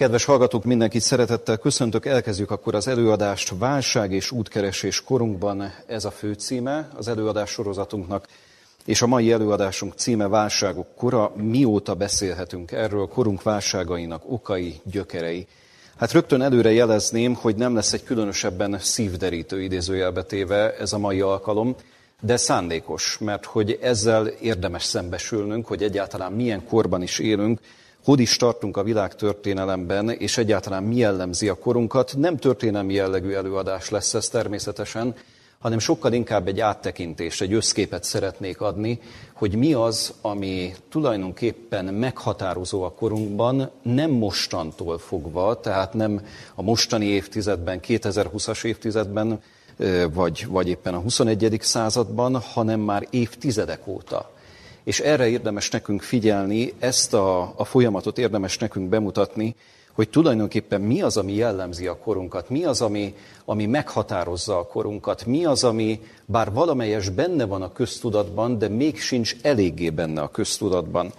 Kedves hallgatók, mindenkit szeretettel köszöntök. Elkezdjük akkor az előadást. Válság és útkeresés korunkban ez a fő címe az előadás sorozatunknak. És a mai előadásunk címe Válságok kora. Mióta beszélhetünk erről, korunk válságainak okai, gyökerei. Hát rögtön előre jelezném, hogy nem lesz egy különösebben szívderítő idézőjelbetéve ez a mai alkalom, de szándékos, mert hogy ezzel érdemes szembesülnünk, hogy egyáltalán milyen korban is élünk, hogy is tartunk a világ történelemben, és egyáltalán mi jellemzi a korunkat. Nem történelmi jellegű előadás lesz ez természetesen, hanem sokkal inkább egy áttekintést, egy összképet szeretnék adni, hogy mi az, ami tulajdonképpen meghatározó a korunkban, nem mostantól fogva, tehát nem a mostani évtizedben, 2020-as évtizedben, vagy, vagy éppen a 21. században, hanem már évtizedek óta és erre érdemes nekünk figyelni, ezt a, a folyamatot érdemes nekünk bemutatni, hogy tulajdonképpen mi az, ami jellemzi a korunkat, mi az, ami, ami meghatározza a korunkat, mi az, ami bár valamelyes benne van a köztudatban, de még sincs eléggé benne a köztudatban.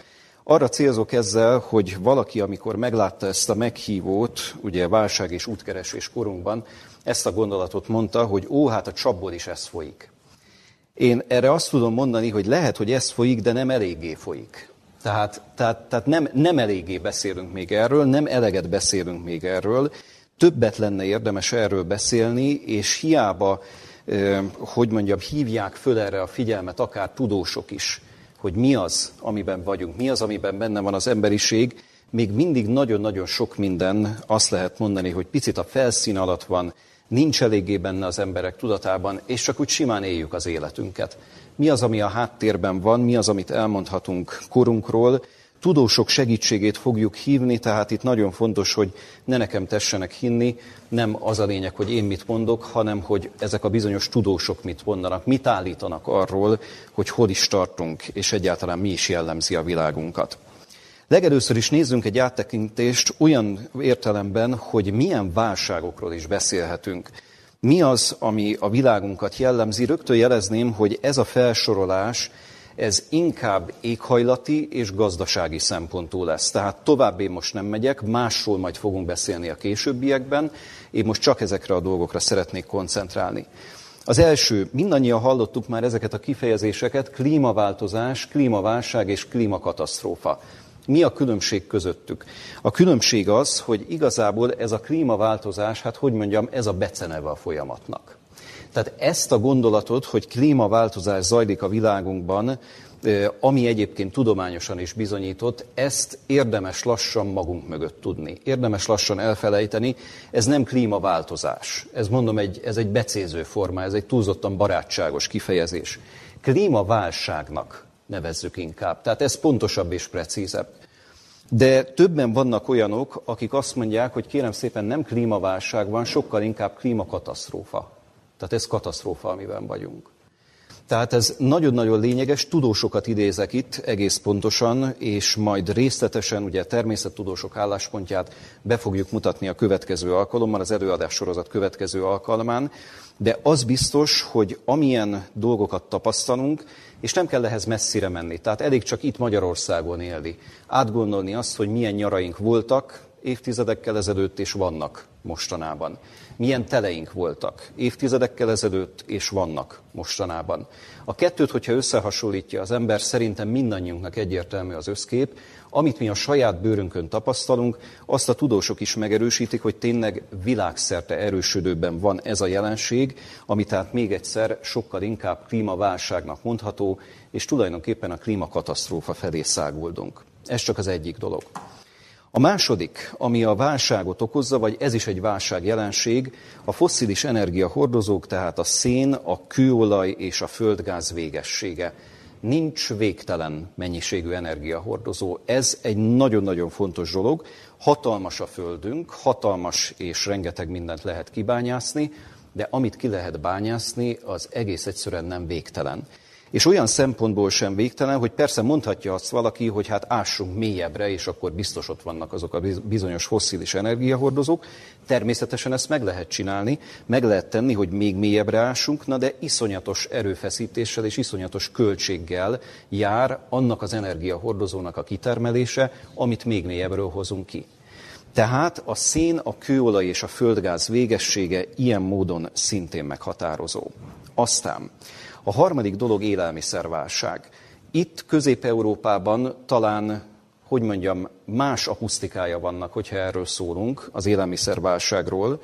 Arra célzok ezzel, hogy valaki, amikor meglátta ezt a meghívót, ugye válság és útkeresés korunkban, ezt a gondolatot mondta, hogy ó, hát a csapból is ez folyik. Én erre azt tudom mondani, hogy lehet, hogy ez folyik, de nem eléggé folyik. Tehát, tehát, tehát nem, nem eléggé beszélünk még erről, nem eleget beszélünk még erről, többet lenne érdemes erről beszélni, és hiába, hogy mondjam, hívják föl erre a figyelmet akár tudósok is, hogy mi az, amiben vagyunk, mi az, amiben benne van az emberiség, még mindig nagyon-nagyon sok minden azt lehet mondani, hogy picit a felszín alatt van, nincs eléggé benne az emberek tudatában, és csak úgy simán éljük az életünket. Mi az, ami a háttérben van, mi az, amit elmondhatunk korunkról, tudósok segítségét fogjuk hívni, tehát itt nagyon fontos, hogy ne nekem tessenek hinni, nem az a lényeg, hogy én mit mondok, hanem hogy ezek a bizonyos tudósok mit mondanak, mit állítanak arról, hogy hol is tartunk, és egyáltalán mi is jellemzi a világunkat. Legelőször is nézzünk egy áttekintést olyan értelemben, hogy milyen válságokról is beszélhetünk. Mi az, ami a világunkat jellemzi? Rögtön jelezném, hogy ez a felsorolás, ez inkább éghajlati és gazdasági szempontú lesz. Tehát tovább én most nem megyek, másról majd fogunk beszélni a későbbiekben. Én most csak ezekre a dolgokra szeretnék koncentrálni. Az első, mindannyian hallottuk már ezeket a kifejezéseket, klímaváltozás, klímaválság és klímakatasztrófa. Mi a különbség közöttük? A különbség az, hogy igazából ez a klímaváltozás, hát hogy mondjam, ez a beceneve a folyamatnak. Tehát ezt a gondolatot, hogy klímaváltozás zajlik a világunkban, ami egyébként tudományosan is bizonyított, ezt érdemes lassan magunk mögött tudni. Érdemes lassan elfelejteni, ez nem klímaváltozás. Ez mondom, egy, ez egy becéző forma, ez egy túlzottan barátságos kifejezés. Klímaválságnak nevezzük inkább. Tehát ez pontosabb és precízebb. De többen vannak olyanok, akik azt mondják, hogy kérem szépen nem klímaválság van, sokkal inkább klímakatasztrófa. Tehát ez katasztrófa, amiben vagyunk. Tehát ez nagyon-nagyon lényeges, tudósokat idézek itt egész pontosan, és majd részletesen ugye természettudósok álláspontját be fogjuk mutatni a következő alkalommal, az előadás sorozat következő alkalmán, de az biztos, hogy amilyen dolgokat tapasztalunk, és nem kell ehhez messzire menni. Tehát elég csak itt Magyarországon élni. Átgondolni azt, hogy milyen nyaraink voltak évtizedekkel ezelőtt, és vannak mostanában. Milyen teleink voltak évtizedekkel ezelőtt, és vannak mostanában. A kettőt, hogyha összehasonlítja az ember, szerintem mindannyiunknak egyértelmű az összkép, amit mi a saját bőrünkön tapasztalunk, azt a tudósok is megerősítik, hogy tényleg világszerte erősödőben van ez a jelenség, ami tehát még egyszer sokkal inkább klímaválságnak mondható, és tulajdonképpen a klímakatasztrófa felé száguldunk. Ez csak az egyik dolog. A második, ami a válságot okozza, vagy ez is egy válság jelenség, a fosszilis energiahordozók, tehát a szén, a kőolaj és a földgáz végessége nincs végtelen mennyiségű energiahordozó. Ez egy nagyon-nagyon fontos dolog. Hatalmas a földünk, hatalmas és rengeteg mindent lehet kibányászni, de amit ki lehet bányászni, az egész egyszerűen nem végtelen. És olyan szempontból sem végtelen, hogy persze mondhatja azt valaki, hogy hát ássunk mélyebbre, és akkor biztos ott vannak azok a bizonyos fosszilis energiahordozók. Természetesen ezt meg lehet csinálni, meg lehet tenni, hogy még mélyebbre ássunk, na de iszonyatos erőfeszítéssel és iszonyatos költséggel jár annak az energiahordozónak a kitermelése, amit még mélyebről hozunk ki. Tehát a szén, a kőolaj és a földgáz végessége ilyen módon szintén meghatározó. Aztán a harmadik dolog élelmiszerválság. Itt Közép-Európában talán, hogy mondjam, más akusztikája vannak, hogyha erről szólunk, az élelmiszerválságról,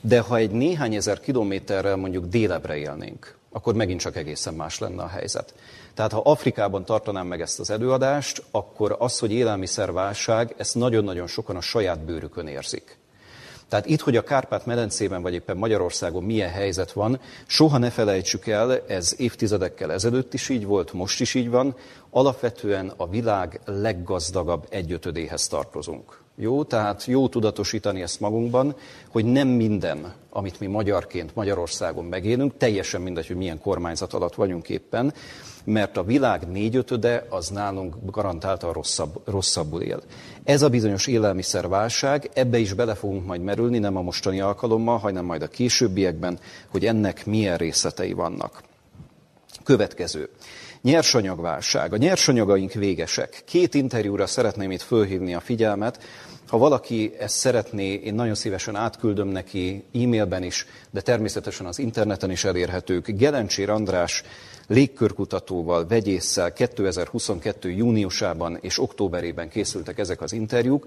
de ha egy néhány ezer kilométerrel mondjuk délebre élnénk, akkor megint csak egészen más lenne a helyzet. Tehát ha Afrikában tartanám meg ezt az előadást, akkor az, hogy élelmiszerválság, ezt nagyon-nagyon sokan a saját bőrükön érzik. Tehát itt, hogy a Kárpát-medencében, vagy éppen Magyarországon milyen helyzet van, soha ne felejtsük el, ez évtizedekkel ezelőtt is így volt, most is így van, alapvetően a világ leggazdagabb egyötödéhez tartozunk. Jó, tehát jó tudatosítani ezt magunkban, hogy nem minden, amit mi magyarként Magyarországon megélünk, teljesen mindegy, hogy milyen kormányzat alatt vagyunk éppen, mert a világ négyötöde az nálunk garantáltan rosszabb, rosszabbul él. Ez a bizonyos élelmiszerválság, ebbe is bele fogunk majd merülni, nem a mostani alkalommal, hanem majd a későbbiekben, hogy ennek milyen részletei vannak. Következő. Nyersanyagválság. A nyersanyagaink végesek. Két interjúra szeretném itt fölhívni a figyelmet. Ha valaki ezt szeretné, én nagyon szívesen átküldöm neki e-mailben is, de természetesen az interneten is elérhetők. Gelencsér András légkörkutatóval, vegyésszel 2022. júniusában és októberében készültek ezek az interjúk,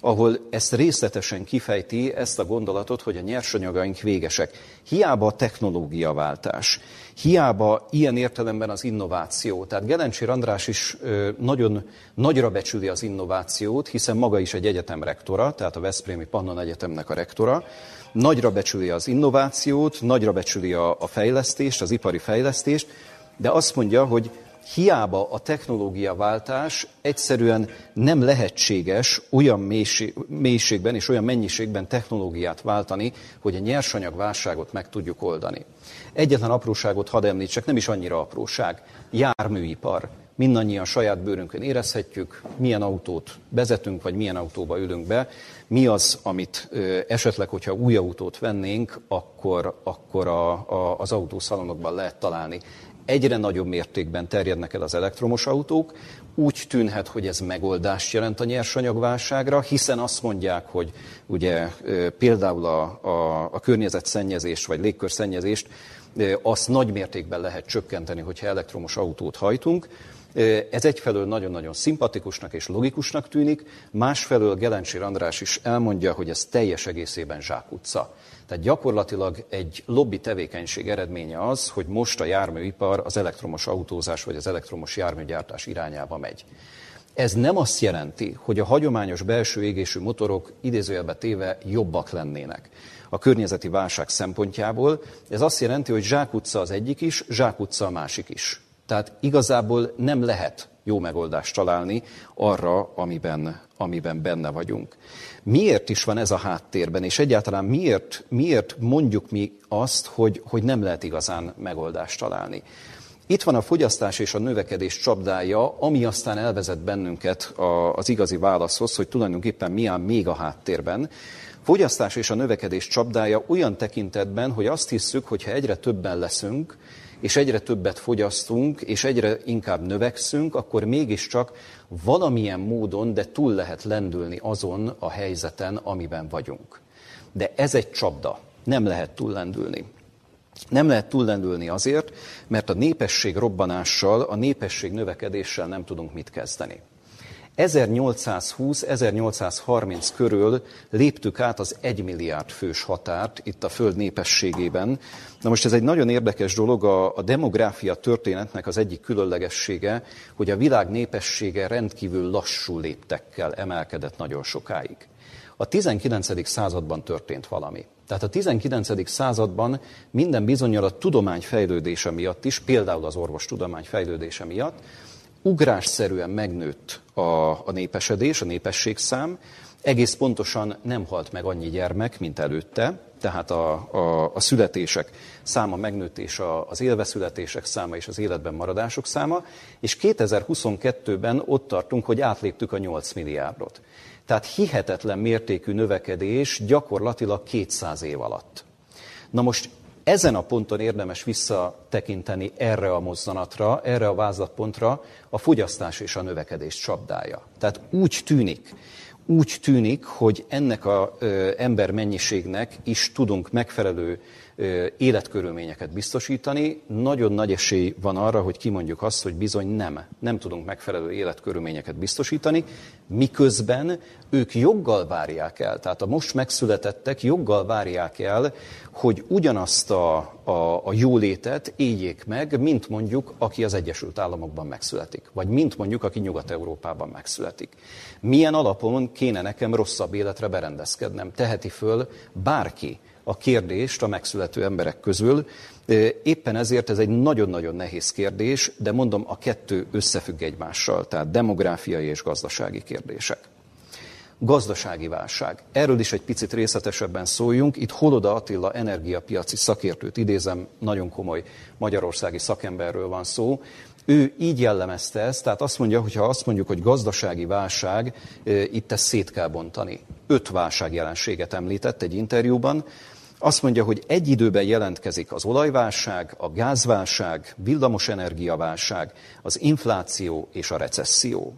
ahol ezt részletesen kifejti ezt a gondolatot, hogy a nyersanyagaink végesek. Hiába a technológiaváltás, hiába ilyen értelemben az innováció. Tehát Gelencsér András is nagyon nagyra becsüli az innovációt, hiszen maga is egy egyetem rektora, tehát a Veszprémi Pannon Egyetemnek a rektora, nagyra becsüli az innovációt, nagyra becsüli a, a fejlesztést, az ipari fejlesztést, de azt mondja, hogy hiába a technológiaváltás egyszerűen nem lehetséges olyan mélységben és olyan mennyiségben technológiát váltani, hogy a nyersanyagválságot meg tudjuk oldani. Egyetlen apróságot hadd említsek, nem is annyira apróság. Járműipar. Mindannyian saját bőrünkön érezhetjük, milyen autót vezetünk, vagy milyen autóba ülünk be. Mi az, amit esetleg, hogyha új autót vennénk, akkor, akkor a, a, az autószalonokban lehet találni egyre nagyobb mértékben terjednek el az elektromos autók, úgy tűnhet, hogy ez megoldást jelent a nyersanyagválságra, hiszen azt mondják, hogy ugye például a, a, a környezetszennyezést vagy légkörszennyezést azt nagy mértékben lehet csökkenteni, hogyha elektromos autót hajtunk. Ez egyfelől nagyon-nagyon szimpatikusnak és logikusnak tűnik, másfelől Gelencsér András is elmondja, hogy ez teljes egészében zsákutca. Tehát gyakorlatilag egy lobby tevékenység eredménye az, hogy most a járműipar az elektromos autózás vagy az elektromos járműgyártás irányába megy. Ez nem azt jelenti, hogy a hagyományos belső égésű motorok idézőjelbe téve jobbak lennének. A környezeti válság szempontjából ez azt jelenti, hogy zsákutca az egyik is, zsákutca a másik is. Tehát igazából nem lehet jó megoldást találni arra, amiben, amiben benne vagyunk. Miért is van ez a háttérben, és egyáltalán miért, miért mondjuk mi azt, hogy, hogy nem lehet igazán megoldást találni? Itt van a fogyasztás és a növekedés csapdája, ami aztán elvezet bennünket az igazi válaszhoz, hogy tulajdonképpen mi áll még a háttérben. Fogyasztás és a növekedés csapdája olyan tekintetben, hogy azt hisszük, hogy ha egyre többen leszünk, és egyre többet fogyasztunk, és egyre inkább növekszünk, akkor mégiscsak valamilyen módon, de túl lehet lendülni azon a helyzeten, amiben vagyunk. De ez egy csapda, nem lehet túllendülni. Nem lehet túllendülni azért, mert a népesség robbanással, a népesség növekedéssel nem tudunk mit kezdeni. 1820-1830 körül léptük át az 1 milliárd fős határt itt a Föld népességében. Na most ez egy nagyon érdekes dolog, a, a demográfia történetnek az egyik különlegessége, hogy a világ népessége rendkívül lassú léptekkel emelkedett nagyon sokáig. A 19. században történt valami. Tehát a 19. században minden bizonyal a tudomány fejlődése miatt is, például az orvostudomány fejlődése miatt, ugrásszerűen megnőtt a, a népesedés, a népességszám, egész pontosan nem halt meg annyi gyermek, mint előtte, tehát a, a, a születések száma megnőtt, és a, az élveszületések száma és az életben maradások száma, és 2022-ben ott tartunk, hogy átléptük a 8 milliárdot. Tehát hihetetlen mértékű növekedés gyakorlatilag 200 év alatt. Na most ezen a ponton érdemes visszatekinteni erre a mozzanatra, erre a vázlatpontra, a fogyasztás és a növekedés csapdája. Tehát úgy tűnik, úgy tűnik, hogy ennek az embermennyiségnek is tudunk megfelelő életkörülményeket biztosítani. Nagyon nagy esély van arra, hogy kimondjuk azt, hogy bizony nem, nem tudunk megfelelő életkörülményeket biztosítani, miközben ők joggal várják el, tehát a most megszületettek joggal várják el, hogy ugyanazt a, a, a jólétet éljék meg, mint mondjuk, aki az Egyesült Államokban megszületik, vagy mint mondjuk, aki Nyugat-Európában megszületik. Milyen alapon kéne nekem rosszabb életre berendezkednem? Teheti föl bárki a kérdést a megszülető emberek közül. Éppen ezért ez egy nagyon-nagyon nehéz kérdés, de mondom, a kettő összefügg egymással, tehát demográfiai és gazdasági kérdések. Gazdasági válság. Erről is egy picit részletesebben szóljunk. Itt Holoda Attila energiapiaci szakértőt idézem, nagyon komoly magyarországi szakemberről van szó. Ő így jellemezte ezt, tehát azt mondja, hogy ha azt mondjuk, hogy gazdasági válság, itt ezt szét kell bontani. Öt válságjelenséget említett egy interjúban. Azt mondja, hogy egy időben jelentkezik az olajválság, a gázválság, villamosenergiaválság, az infláció és a recesszió.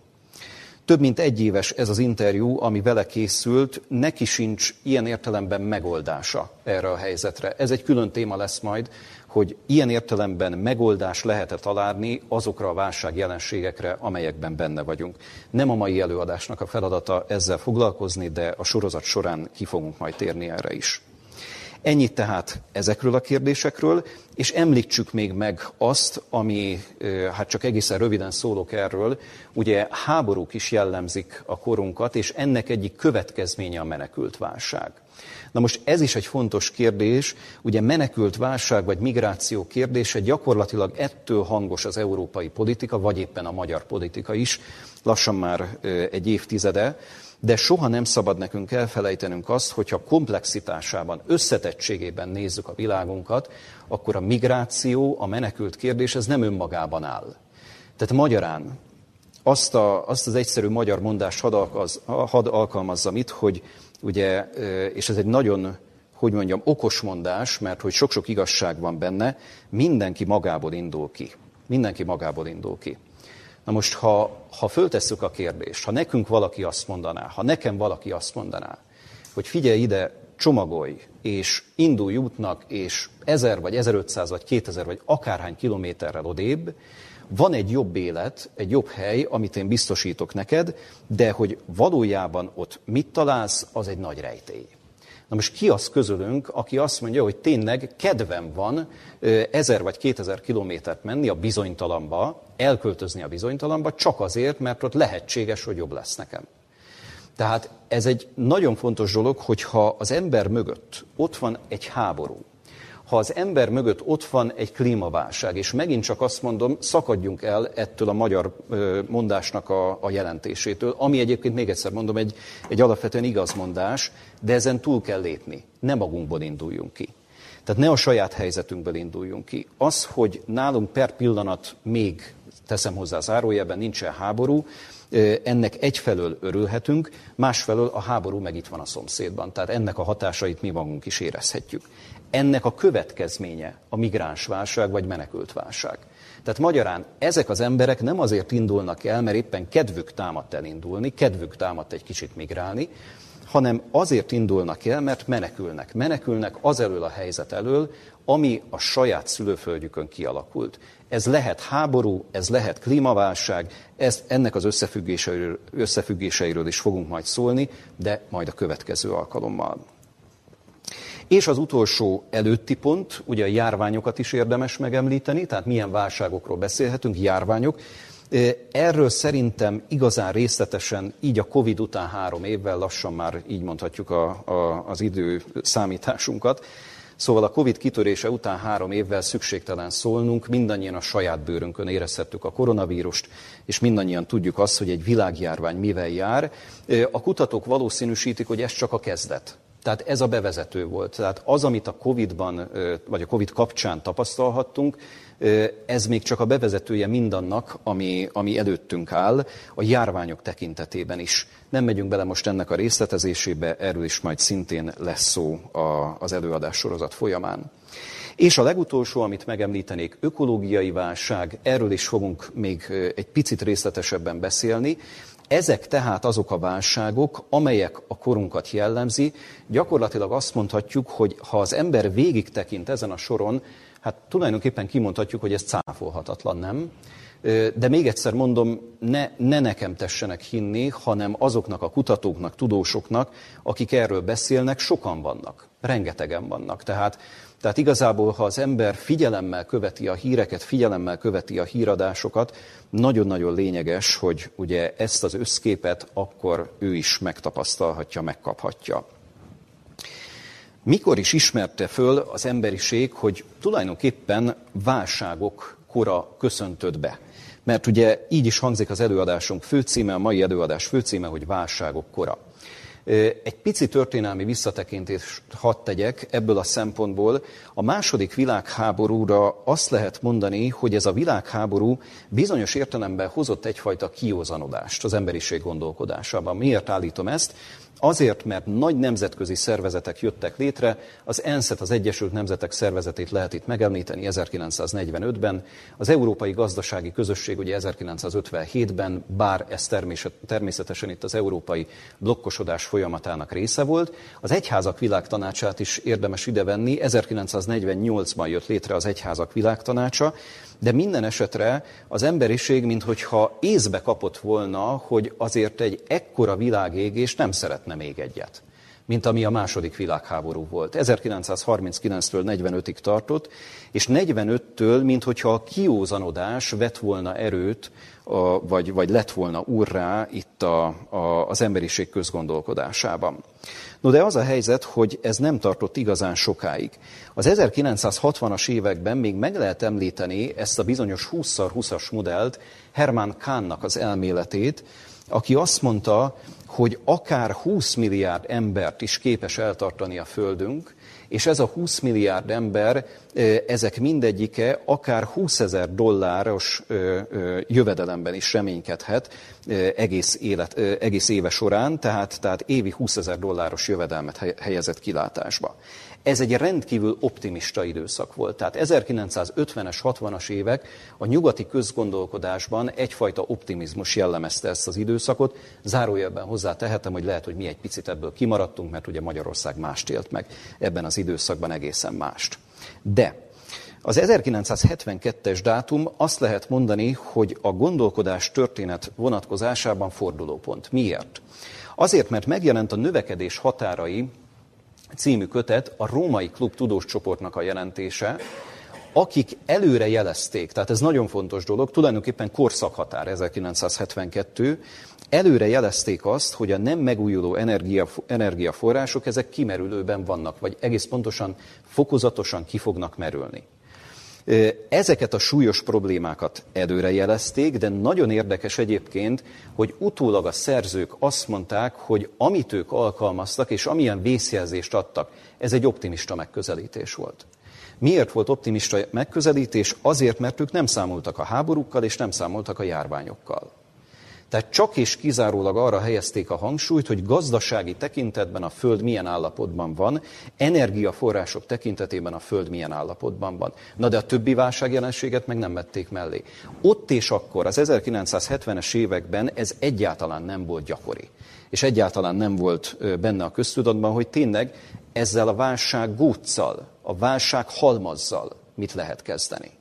Több mint egy éves ez az interjú, ami vele készült, neki sincs ilyen értelemben megoldása erre a helyzetre. Ez egy külön téma lesz majd, hogy ilyen értelemben megoldás lehet-e találni azokra a válság jelenségekre, amelyekben benne vagyunk. Nem a mai előadásnak a feladata ezzel foglalkozni, de a sorozat során ki fogunk majd térni erre is. Ennyit tehát ezekről a kérdésekről, és említsük még meg azt, ami, hát csak egészen röviden szólok erről, ugye háborúk is jellemzik a korunkat, és ennek egyik következménye a menekült válság. Na most ez is egy fontos kérdés, ugye menekült válság vagy migráció kérdése gyakorlatilag ettől hangos az európai politika, vagy éppen a magyar politika is, lassan már egy évtizede, de soha nem szabad nekünk elfelejtenünk azt, hogyha komplexitásában, összetettségében nézzük a világunkat, akkor a migráció, a menekült kérdés, ez nem önmagában áll. Tehát magyarán azt, a, azt az egyszerű magyar mondást hadd, alkalmaz, had alkalmazzam itt, hogy ugye, és ez egy nagyon, hogy mondjam, okos mondás, mert hogy sok-sok igazság van benne, mindenki magából indul ki. Mindenki magából indul ki. Na most, ha, ha föltesszük a kérdést, ha nekünk valaki azt mondaná, ha nekem valaki azt mondaná, hogy figyelj ide, csomagolj, és indulj útnak, és 1000 vagy 1500 vagy 2000 vagy akárhány kilométerrel odébb, van egy jobb élet, egy jobb hely, amit én biztosítok neked, de hogy valójában ott mit találsz, az egy nagy rejtély. Na most ki az közülünk, aki azt mondja, hogy tényleg kedvem van ezer vagy kétezer kilométert menni a bizonytalamba, elköltözni a bizonytalamba, csak azért, mert ott lehetséges, hogy jobb lesz nekem. Tehát ez egy nagyon fontos dolog, hogyha az ember mögött ott van egy háború, ha az ember mögött ott van egy klímaválság, és megint csak azt mondom, szakadjunk el ettől a magyar mondásnak a, a jelentésétől, ami egyébként még egyszer mondom, egy, egy alapvetően igaz mondás, de ezen túl kell lépni. Nem magunkból induljunk ki. Tehát ne a saját helyzetünkből induljunk ki. Az, hogy nálunk per pillanat még, teszem hozzá zárójelben, nincsen háború, ennek egyfelől örülhetünk, másfelől a háború meg itt van a szomszédban. Tehát ennek a hatásait mi magunk is érezhetjük ennek a következménye a migránsválság vagy menekültválság. Tehát magyarán ezek az emberek nem azért indulnak el, mert éppen kedvük támadt elindulni, kedvük támadt egy kicsit migrálni, hanem azért indulnak el, mert menekülnek. Menekülnek az elől a helyzet elől, ami a saját szülőföldjükön kialakult. Ez lehet háború, ez lehet klímaválság, ez, ennek az összefüggéseiről, összefüggéseiről is fogunk majd szólni, de majd a következő alkalommal. És az utolsó előtti pont, ugye a járványokat is érdemes megemlíteni, tehát milyen válságokról beszélhetünk, járványok. Erről szerintem igazán részletesen, így a Covid után három évvel lassan már így mondhatjuk a, a, az idő számításunkat. Szóval a Covid kitörése után három évvel szükségtelen szólnunk, mindannyian a saját bőrünkön érezhettük a koronavírust, és mindannyian tudjuk azt, hogy egy világjárvány mivel jár. A kutatók valószínűsítik, hogy ez csak a kezdet. Tehát ez a bevezető volt. Tehát az, amit a Covid-ban, vagy a Covid kapcsán tapasztalhattunk, ez még csak a bevezetője mindannak, ami, ami előttünk áll, a járványok tekintetében is. Nem megyünk bele most ennek a részletezésébe, erről is majd szintén lesz szó az előadás sorozat folyamán. És a legutolsó, amit megemlítenék, ökológiai válság, erről is fogunk még egy picit részletesebben beszélni. Ezek tehát azok a válságok, amelyek a korunkat jellemzi. Gyakorlatilag azt mondhatjuk, hogy ha az ember végig tekint ezen a soron, hát tulajdonképpen kimondhatjuk, hogy ez cáfolhatatlan, nem? De még egyszer mondom, ne, ne nekem tessenek hinni, hanem azoknak a kutatóknak, tudósoknak, akik erről beszélnek, sokan vannak, rengetegen vannak. Tehát, tehát igazából, ha az ember figyelemmel követi a híreket, figyelemmel követi a híradásokat, nagyon-nagyon lényeges, hogy ugye ezt az összképet akkor ő is megtapasztalhatja, megkaphatja. Mikor is ismerte föl az emberiség, hogy tulajdonképpen válságok kora köszöntött be? Mert ugye így is hangzik az előadásunk főcíme, a mai előadás főcíme, hogy válságok kora. Egy pici történelmi visszatekintést hadd tegyek ebből a szempontból. A második világháborúra azt lehet mondani, hogy ez a világháború bizonyos értelemben hozott egyfajta kiózanodást az emberiség gondolkodásában. Miért állítom ezt? Azért, mert nagy nemzetközi szervezetek jöttek létre, az ENSZ-et, az Egyesült Nemzetek Szervezetét lehet itt megemlíteni 1945-ben, az Európai Gazdasági Közösség ugye 1957-ben, bár ez természetesen itt az európai blokkosodás folyamatának része volt. Az Egyházak Világtanácsát is érdemes idevenni, 1948-ban jött létre az Egyházak Világtanácsa, de minden esetre az emberiség, minthogyha észbe kapott volna, hogy azért egy ekkora világégés nem szeretne még egyet mint ami a második világháború volt. 1939-től 45-ig tartott, és 45-től, minthogyha a kiózanodás vett volna erőt, a, vagy, vagy lett volna urrá itt a, a, az emberiség közgondolkodásában. No de az a helyzet, hogy ez nem tartott igazán sokáig. Az 1960-as években még meg lehet említeni ezt a bizonyos 20x20-as modellt, Hermann Kahnnak az elméletét, aki azt mondta, hogy akár 20 milliárd embert is képes eltartani a Földünk, és ez a 20 milliárd ember, ezek mindegyike akár 20 ezer dolláros jövedelemben is reménykedhet egész, élet, egész éve során, tehát, tehát évi 20 ezer dolláros jövedelmet helyezett kilátásba. Ez egy rendkívül optimista időszak volt. Tehát 1950-es, 60-as évek a nyugati közgondolkodásban egyfajta optimizmus jellemezte ezt az időszakot. Zárójelben hozzá tehetem, hogy lehet, hogy mi egy picit ebből kimaradtunk, mert ugye Magyarország mást élt meg ebben az időszakban egészen mást. De az 1972-es dátum azt lehet mondani, hogy a gondolkodás történet vonatkozásában fordulópont. Miért? Azért, mert megjelent a növekedés határai című kötet a Római Klub tudós csoportnak a jelentése, akik előre jelezték, tehát ez nagyon fontos dolog, tulajdonképpen korszakhatár 1972, előre jelezték azt, hogy a nem megújuló energia, energiaforrások ezek kimerülőben vannak, vagy egész pontosan fokozatosan ki fognak merülni. Ezeket a súlyos problémákat előrejelezték, de nagyon érdekes egyébként, hogy utólag a szerzők azt mondták, hogy amit ők alkalmaztak, és amilyen vészjelzést adtak, ez egy optimista megközelítés volt. Miért volt optimista megközelítés? Azért, mert ők nem számoltak a háborúkkal, és nem számoltak a járványokkal. Tehát csak és kizárólag arra helyezték a hangsúlyt, hogy gazdasági tekintetben a Föld milyen állapotban van, energiaforrások tekintetében a Föld milyen állapotban van. Na de a többi válságjelenséget meg nem vették mellé. Ott és akkor, az 1970-es években ez egyáltalán nem volt gyakori. És egyáltalán nem volt benne a köztudatban, hogy tényleg ezzel a válság góccal, a válság halmazzal mit lehet kezdeni.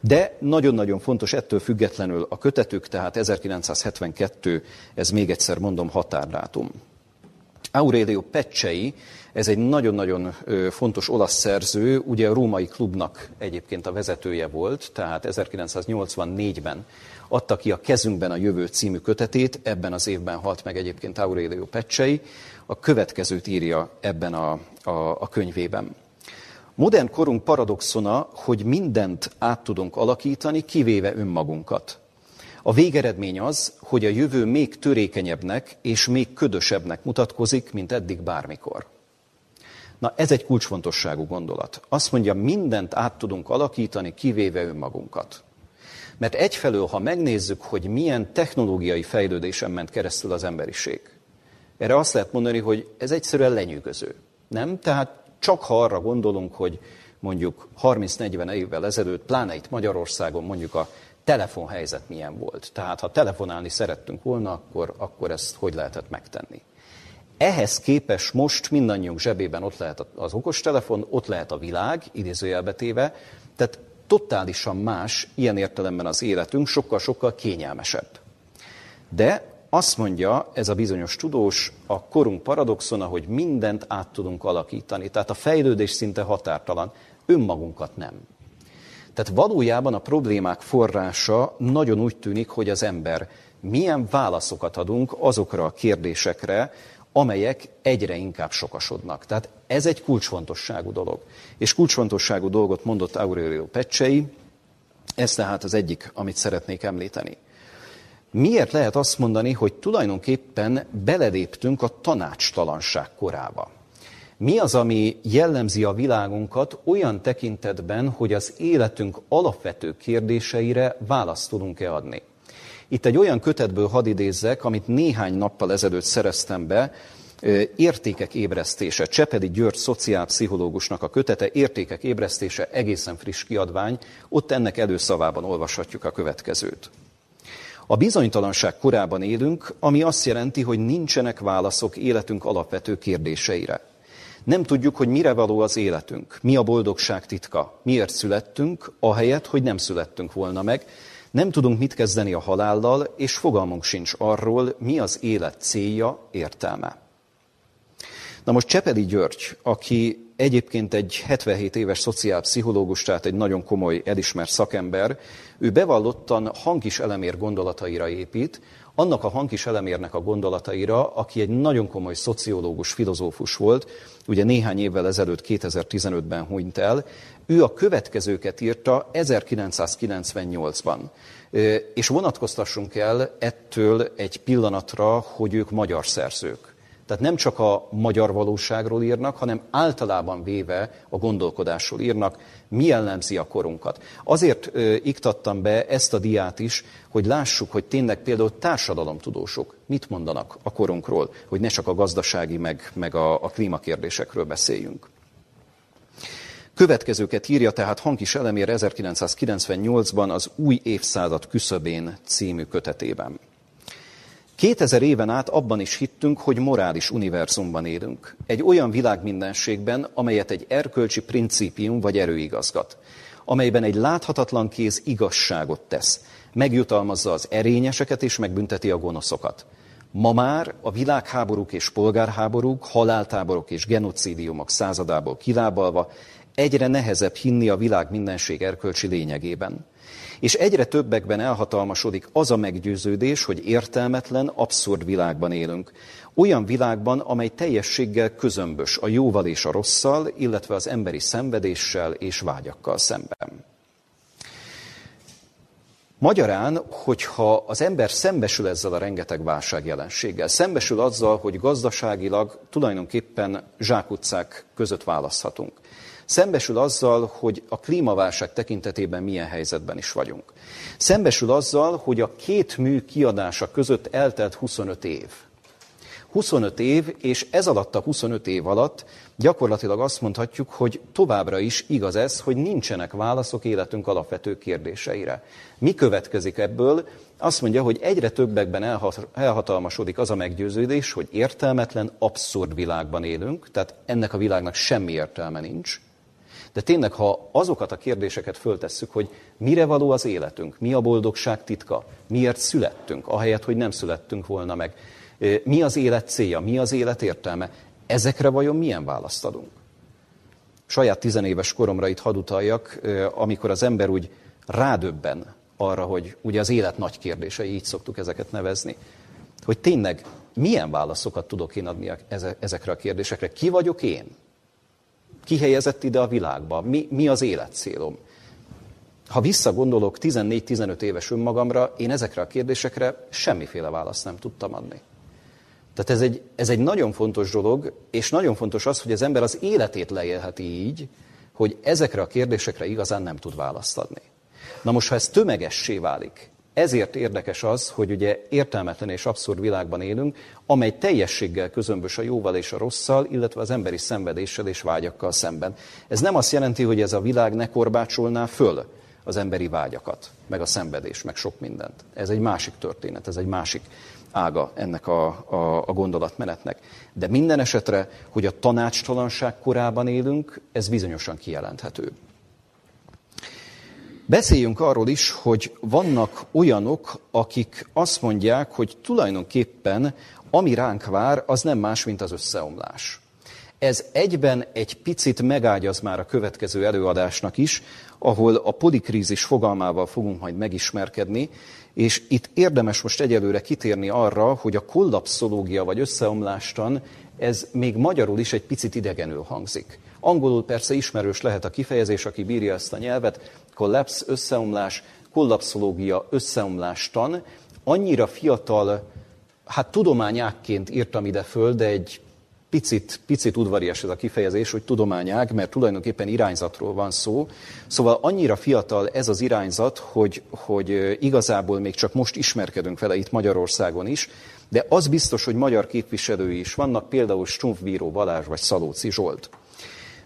De nagyon-nagyon fontos ettől függetlenül a kötetük, tehát 1972, ez még egyszer mondom határdátum. Aurelio Pecsei, ez egy nagyon-nagyon fontos olasz szerző, ugye a római klubnak egyébként a vezetője volt, tehát 1984-ben adta ki a Kezünkben a jövő című kötetét, ebben az évben halt meg egyébként Aurelio Pecsei, a következőt írja ebben a, a, a könyvében. Modern korunk paradoxona, hogy mindent át tudunk alakítani, kivéve önmagunkat. A végeredmény az, hogy a jövő még törékenyebbnek és még ködösebbnek mutatkozik, mint eddig bármikor. Na, ez egy kulcsfontosságú gondolat. Azt mondja, mindent át tudunk alakítani, kivéve önmagunkat. Mert egyfelől, ha megnézzük, hogy milyen technológiai fejlődésen ment keresztül az emberiség, erre azt lehet mondani, hogy ez egyszerűen lenyűgöző. Nem? Tehát csak ha arra gondolunk, hogy mondjuk 30-40 évvel ezelőtt, pláne itt Magyarországon mondjuk a telefonhelyzet milyen volt. Tehát ha telefonálni szerettünk volna, akkor, akkor ezt hogy lehetett megtenni. Ehhez képes most mindannyiunk zsebében ott lehet az okostelefon, ott lehet a világ, idézőjelbetéve, tehát totálisan más ilyen értelemben az életünk, sokkal-sokkal kényelmesebb. De azt mondja ez a bizonyos tudós, a korunk paradoxona, hogy mindent át tudunk alakítani. Tehát a fejlődés szinte határtalan, önmagunkat nem. Tehát valójában a problémák forrása nagyon úgy tűnik, hogy az ember milyen válaszokat adunk azokra a kérdésekre, amelyek egyre inkább sokasodnak. Tehát ez egy kulcsfontosságú dolog. És kulcsfontosságú dolgot mondott Aurelio Pecsei, ez tehát az egyik, amit szeretnék említeni. Miért lehet azt mondani, hogy tulajdonképpen beleléptünk a tanácstalanság korába? Mi az, ami jellemzi a világunkat olyan tekintetben, hogy az életünk alapvető kérdéseire választ tudunk-e adni? Itt egy olyan kötetből hadd idézzek, amit néhány nappal ezelőtt szereztem be, Értékek ébresztése, Csepedi György szociálpszichológusnak a kötete, Értékek ébresztése, egészen friss kiadvány, ott ennek előszavában olvashatjuk a következőt. A bizonytalanság korában élünk, ami azt jelenti, hogy nincsenek válaszok életünk alapvető kérdéseire. Nem tudjuk, hogy mire való az életünk, mi a boldogság titka, miért születtünk, ahelyett, hogy nem születtünk volna meg. Nem tudunk mit kezdeni a halállal, és fogalmunk sincs arról, mi az élet célja, értelme. Na most Csepeli György, aki egyébként egy 77 éves szociálpszichológus, tehát egy nagyon komoly, elismert szakember, ő bevallottan Hankis elemér gondolataira épít, annak a Hankis elemérnek a gondolataira, aki egy nagyon komoly szociológus, filozófus volt, ugye néhány évvel ezelőtt, 2015-ben hunyt el, ő a következőket írta 1998-ban. És vonatkoztassunk el ettől egy pillanatra, hogy ők magyar szerzők. Tehát nem csak a magyar valóságról írnak, hanem általában véve a gondolkodásról írnak, mi jellemzi a korunkat. Azért ö, iktattam be ezt a diát is, hogy lássuk, hogy tényleg például társadalomtudósok mit mondanak a korunkról, hogy ne csak a gazdasági meg, meg a, a klímakérdésekről beszéljünk. Következőket írja tehát Hankis Elemér 1998-ban az Új évszázad küszöbén című kötetében. 2000 éven át abban is hittünk, hogy morális univerzumban élünk. Egy olyan világmindenségben, amelyet egy erkölcsi principium vagy erő igazgat. Amelyben egy láthatatlan kéz igazságot tesz. Megjutalmazza az erényeseket és megbünteti a gonoszokat. Ma már a világháborúk és polgárháborúk, haláltáborok és genocidiumok századából kilábalva egyre nehezebb hinni a világ mindenség erkölcsi lényegében. És egyre többekben elhatalmasodik az a meggyőződés, hogy értelmetlen, abszurd világban élünk. Olyan világban, amely teljességgel közömbös a jóval és a rosszal, illetve az emberi szenvedéssel és vágyakkal szemben. Magyarán, hogyha az ember szembesül ezzel a rengeteg válságjelenséggel, szembesül azzal, hogy gazdaságilag tulajdonképpen zsákutcák között választhatunk, Szembesül azzal, hogy a klímaválság tekintetében milyen helyzetben is vagyunk. Szembesül azzal, hogy a két mű kiadása között eltelt 25 év. 25 év, és ez alatt a 25 év alatt gyakorlatilag azt mondhatjuk, hogy továbbra is igaz ez, hogy nincsenek válaszok életünk alapvető kérdéseire. Mi következik ebből? Azt mondja, hogy egyre többekben elhatalmasodik az a meggyőződés, hogy értelmetlen, abszurd világban élünk, tehát ennek a világnak semmi értelme nincs, de tényleg, ha azokat a kérdéseket föltesszük, hogy mire való az életünk, mi a boldogság titka, miért születtünk, ahelyett, hogy nem születtünk volna meg, mi az élet célja, mi az élet értelme, ezekre vajon milyen választ adunk? Saját tizenéves koromra itt hadd utaljak, amikor az ember úgy rádöbben arra, hogy ugye az élet nagy kérdései, így szoktuk ezeket nevezni, hogy tényleg milyen válaszokat tudok én adni ezekre a kérdésekre. Ki vagyok én? Kihelyezett ide a világba, mi, mi az életcélom. Ha visszagondolok 14-15 éves önmagamra, én ezekre a kérdésekre semmiféle választ nem tudtam adni. Tehát ez egy, ez egy nagyon fontos dolog, és nagyon fontos az, hogy az ember az életét leélheti így, hogy ezekre a kérdésekre igazán nem tud választ adni. Na most, ha ez tömegessé válik, ezért érdekes az, hogy ugye értelmetlen és abszurd világban élünk, amely teljességgel közömbös a jóval és a rosszal, illetve az emberi szenvedéssel és vágyakkal szemben. Ez nem azt jelenti, hogy ez a világ ne korbácsolná föl az emberi vágyakat, meg a szenvedés, meg sok mindent. Ez egy másik történet, ez egy másik ága ennek a, a, a gondolatmenetnek. De minden esetre, hogy a tanácstalanság korában élünk, ez bizonyosan kijelenthető. Beszéljünk arról is, hogy vannak olyanok, akik azt mondják, hogy tulajdonképpen ami ránk vár, az nem más, mint az összeomlás. Ez egyben egy picit megágyaz már a következő előadásnak is, ahol a polikrízis fogalmával fogunk majd megismerkedni, és itt érdemes most egyelőre kitérni arra, hogy a kollapszológia vagy összeomlástan ez még magyarul is egy picit idegenül hangzik. Angolul persze ismerős lehet a kifejezés, aki bírja ezt a nyelvet, collapse, összeomlás, kollapszológia, összeomlástan. Annyira fiatal, hát tudományákként írtam ide föl, de egy picit, picit udvarias ez a kifejezés, hogy tudományág, mert tulajdonképpen irányzatról van szó. Szóval annyira fiatal ez az irányzat, hogy, hogy igazából még csak most ismerkedünk vele itt Magyarországon is, de az biztos, hogy magyar képviselői is vannak, például Stumpfbíró Balázs vagy Szalóci Zsolt.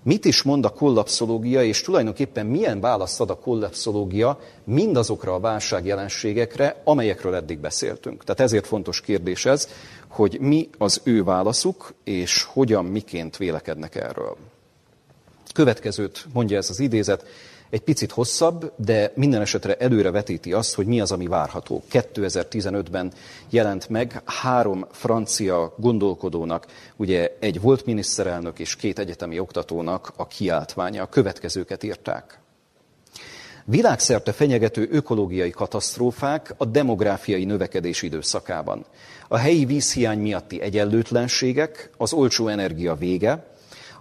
Mit is mond a kollapszológia, és tulajdonképpen milyen választ ad a kollapszológia mindazokra a válságjelenségekre, amelyekről eddig beszéltünk. Tehát ezért fontos kérdés ez, hogy mi az ő válaszuk, és hogyan, miként vélekednek erről. Következőt mondja ez az idézet, egy picit hosszabb, de minden esetre előre vetíti azt, hogy mi az, ami várható. 2015-ben jelent meg három francia gondolkodónak, ugye egy volt miniszterelnök és két egyetemi oktatónak a kiáltványa. A következőket írták. Világszerte fenyegető ökológiai katasztrófák a demográfiai növekedés időszakában. A helyi vízhiány miatti egyenlőtlenségek, az olcsó energia vége,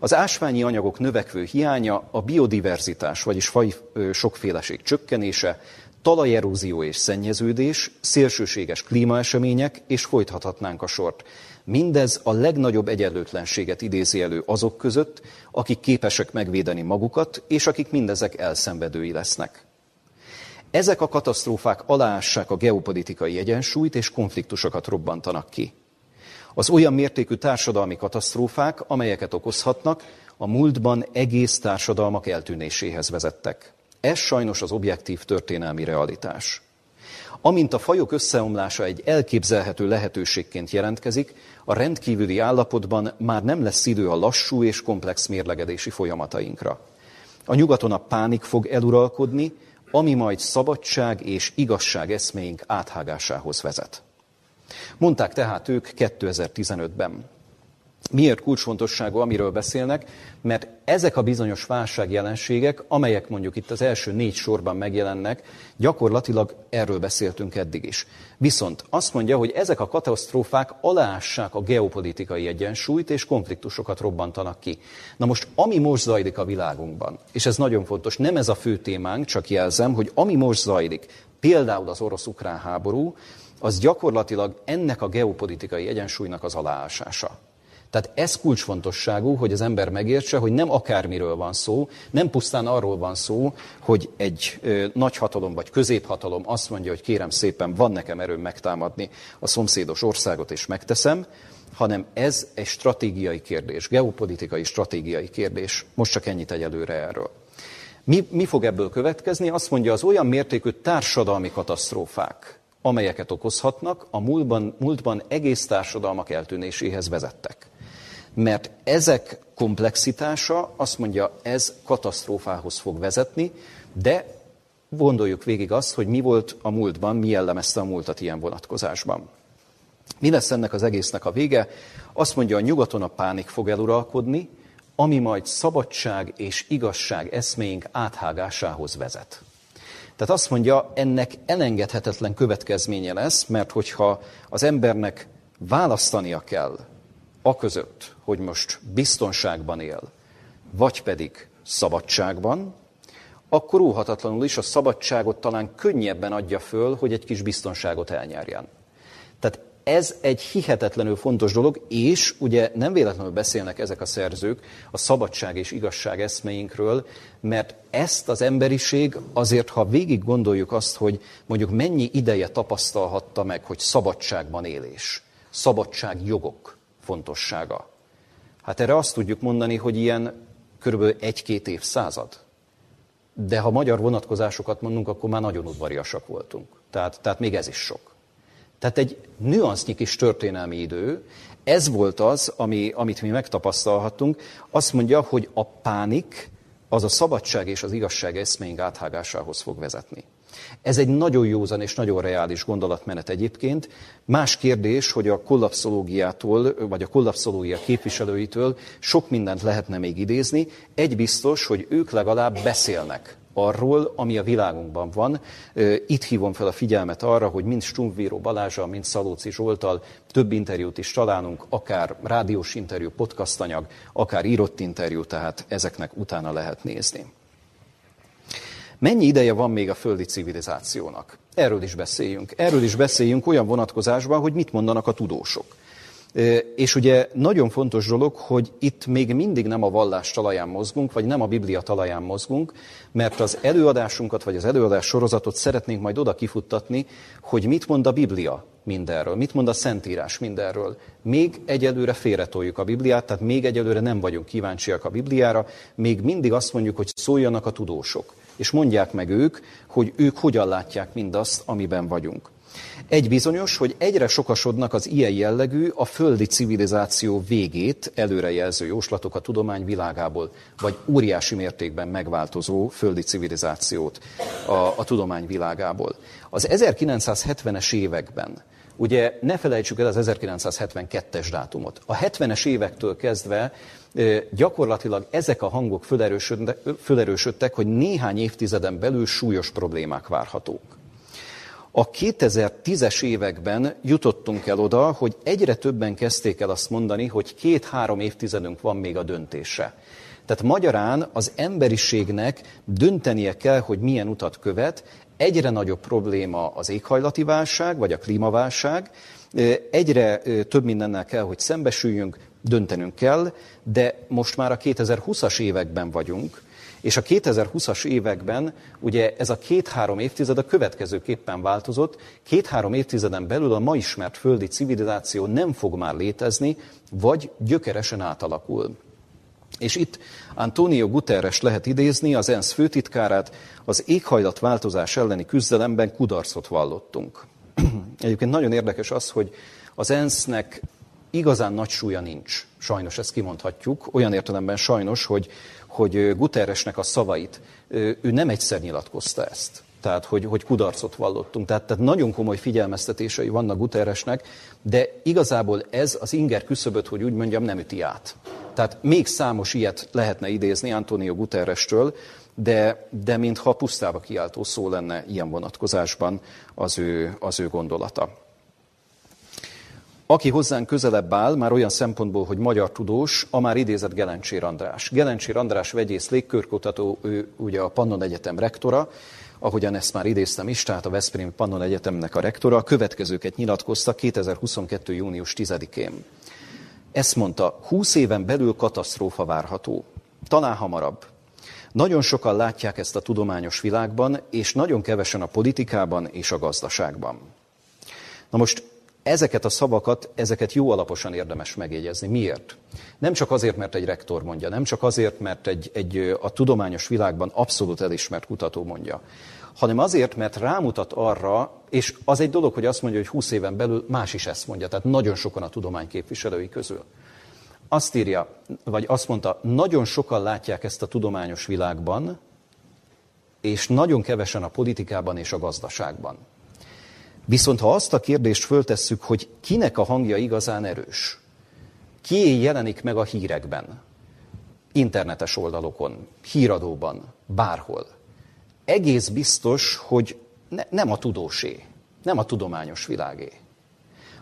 az ásványi anyagok növekvő hiánya, a biodiverzitás, vagyis faj sokféleség csökkenése, talajerózió és szennyeződés, szélsőséges klímaesemények, és folytathatnánk a sort. Mindez a legnagyobb egyenlőtlenséget idézi elő azok között, akik képesek megvédeni magukat, és akik mindezek elszenvedői lesznek. Ezek a katasztrófák aláássák a geopolitikai egyensúlyt, és konfliktusokat robbantanak ki. Az olyan mértékű társadalmi katasztrófák, amelyeket okozhatnak, a múltban egész társadalmak eltűnéséhez vezettek. Ez sajnos az objektív történelmi realitás. Amint a fajok összeomlása egy elképzelhető lehetőségként jelentkezik, a rendkívüli állapotban már nem lesz idő a lassú és komplex mérlegedési folyamatainkra. A nyugaton a pánik fog eluralkodni, ami majd szabadság és igazság eszméink áthágásához vezet. Mondták tehát ők 2015-ben. Miért kulcsfontosságú, amiről beszélnek? Mert ezek a bizonyos válságjelenségek, amelyek mondjuk itt az első négy sorban megjelennek, gyakorlatilag erről beszéltünk eddig is. Viszont azt mondja, hogy ezek a katasztrófák aláássák a geopolitikai egyensúlyt, és konfliktusokat robbantanak ki. Na most, ami most zajlik a világunkban, és ez nagyon fontos, nem ez a fő témánk, csak jelzem, hogy ami most zajlik, például az orosz-ukrán háború, az gyakorlatilag ennek a geopolitikai egyensúlynak az aláásása. Tehát ez kulcsfontosságú, hogy az ember megértse, hogy nem akármiről van szó, nem pusztán arról van szó, hogy egy ö, nagyhatalom vagy középhatalom azt mondja, hogy kérem szépen, van nekem erőm megtámadni a szomszédos országot, és megteszem, hanem ez egy stratégiai kérdés, geopolitikai stratégiai kérdés. Most csak ennyit egyelőre erről. Mi, mi fog ebből következni? Azt mondja, az olyan mértékű társadalmi katasztrófák, amelyeket okozhatnak, a múltban, múltban egész társadalmak eltűnéséhez vezettek. Mert ezek komplexitása, azt mondja, ez katasztrófához fog vezetni, de gondoljuk végig azt, hogy mi volt a múltban, mi jellemezte a múltat ilyen vonatkozásban. Mi lesz ennek az egésznek a vége? Azt mondja, a nyugaton a pánik fog eluralkodni, ami majd szabadság és igazság eszméink áthágásához vezet. Tehát azt mondja, ennek elengedhetetlen következménye lesz, mert hogyha az embernek választania kell a között, hogy most biztonságban él, vagy pedig szabadságban, akkor óhatatlanul is a szabadságot talán könnyebben adja föl, hogy egy kis biztonságot elnyerjen. Ez egy hihetetlenül fontos dolog, és ugye nem véletlenül beszélnek ezek a szerzők a szabadság és igazság eszmeinkről, mert ezt az emberiség azért, ha végig gondoljuk azt, hogy mondjuk mennyi ideje tapasztalhatta meg, hogy szabadságban élés, szabadságjogok fontossága. Hát erre azt tudjuk mondani, hogy ilyen körülbelül egy-két évszázad. de ha magyar vonatkozásokat mondunk, akkor már nagyon udvariasak voltunk. Tehát, tehát még ez is sok. Tehát egy nüansznyi kis történelmi idő, ez volt az, ami, amit mi megtapasztalhattunk. Azt mondja, hogy a pánik az a szabadság és az igazság eszméink áthágásához fog vezetni. Ez egy nagyon józan és nagyon reális gondolatmenet egyébként. Más kérdés, hogy a kollapszológiától, vagy a kollapszológia képviselőitől sok mindent lehetne még idézni. Egy biztos, hogy ők legalább beszélnek arról, ami a világunkban van. Itt hívom fel a figyelmet arra, hogy mind Stumpvíró Balázsa, mind Szalóci Zsoltal több interjút is találunk, akár rádiós interjú, podcastanyag, akár írott interjú, tehát ezeknek utána lehet nézni. Mennyi ideje van még a földi civilizációnak? Erről is beszéljünk. Erről is beszéljünk olyan vonatkozásban, hogy mit mondanak a tudósok. És ugye nagyon fontos dolog, hogy itt még mindig nem a vallás talaján mozgunk, vagy nem a Biblia talaján mozgunk, mert az előadásunkat, vagy az előadás sorozatot szeretnénk majd oda kifuttatni, hogy mit mond a Biblia mindenről, mit mond a Szentírás mindenről. Még egyelőre félretoljuk a Bibliát, tehát még egyelőre nem vagyunk kíváncsiak a Bibliára, még mindig azt mondjuk, hogy szóljanak a tudósok, és mondják meg ők, hogy ők hogyan látják mindazt, amiben vagyunk. Egy bizonyos, hogy egyre sokasodnak az ilyen jellegű, a földi civilizáció végét előrejelző jóslatok a tudomány világából, vagy óriási mértékben megváltozó földi civilizációt a, a tudomány világából. Az 1970-es években, ugye ne felejtsük el az 1972-es dátumot, a 70-es évektől kezdve gyakorlatilag ezek a hangok fölerősödtek, hogy néhány évtizeden belül súlyos problémák várhatók. A 2010-es években jutottunk el oda, hogy egyre többen kezdték el azt mondani, hogy két-három évtizedünk van még a döntésre. Tehát magyarán az emberiségnek döntenie kell, hogy milyen utat követ. Egyre nagyobb probléma az éghajlati válság, vagy a klímaválság. Egyre több mindennel kell, hogy szembesüljünk, döntenünk kell, de most már a 2020-as években vagyunk, és a 2020-as években ugye ez a két-három évtized a következőképpen változott. Két-három évtizeden belül a ma ismert földi civilizáció nem fog már létezni, vagy gyökeresen átalakul. És itt Antonio Guterres lehet idézni, az ENSZ főtitkárát, az éghajlatváltozás elleni küzdelemben kudarcot vallottunk. Egyébként nagyon érdekes az, hogy az ENSZ-nek igazán nagy súlya nincs. Sajnos ezt kimondhatjuk. Olyan értelemben sajnos, hogy hogy Guterresnek a szavait, ő nem egyszer nyilatkozta ezt. Tehát, hogy, hogy kudarcot vallottunk. Tehát, tehát nagyon komoly figyelmeztetései vannak Guterresnek, de igazából ez az inger küszöböt, hogy úgy mondjam, nem üti át. Tehát még számos ilyet lehetne idézni Antonio Guterrestől, de, de mintha pusztába kiáltó szó lenne ilyen vonatkozásban az ő, az ő gondolata. Aki hozzánk közelebb áll, már olyan szempontból, hogy magyar tudós, a már idézett Gelencsér András. Gelencsér András vegyész légkörkutató, ő ugye a Pannon Egyetem rektora, ahogyan ezt már idéztem is, tehát a Veszprém Pannon Egyetemnek a rektora, a következőket nyilatkozta 2022. június 10-én. Ezt mondta, 20 éven belül katasztrófa várható. Talán hamarabb. Nagyon sokan látják ezt a tudományos világban, és nagyon kevesen a politikában és a gazdaságban. Na most Ezeket a szavakat, ezeket jó alaposan érdemes megjegyezni. Miért? Nem csak azért, mert egy rektor mondja, nem csak azért, mert egy, egy a tudományos világban abszolút elismert kutató mondja, hanem azért, mert rámutat arra, és az egy dolog, hogy azt mondja, hogy 20 éven belül más is ezt mondja, tehát nagyon sokan a tudomány képviselői közül. Azt írja, vagy azt mondta, nagyon sokan látják ezt a tudományos világban, és nagyon kevesen a politikában és a gazdaságban. Viszont ha azt a kérdést föltesszük, hogy kinek a hangja igazán erős, ki jelenik meg a hírekben, internetes oldalokon, híradóban, bárhol, egész biztos, hogy ne, nem a tudósé, nem a tudományos világé,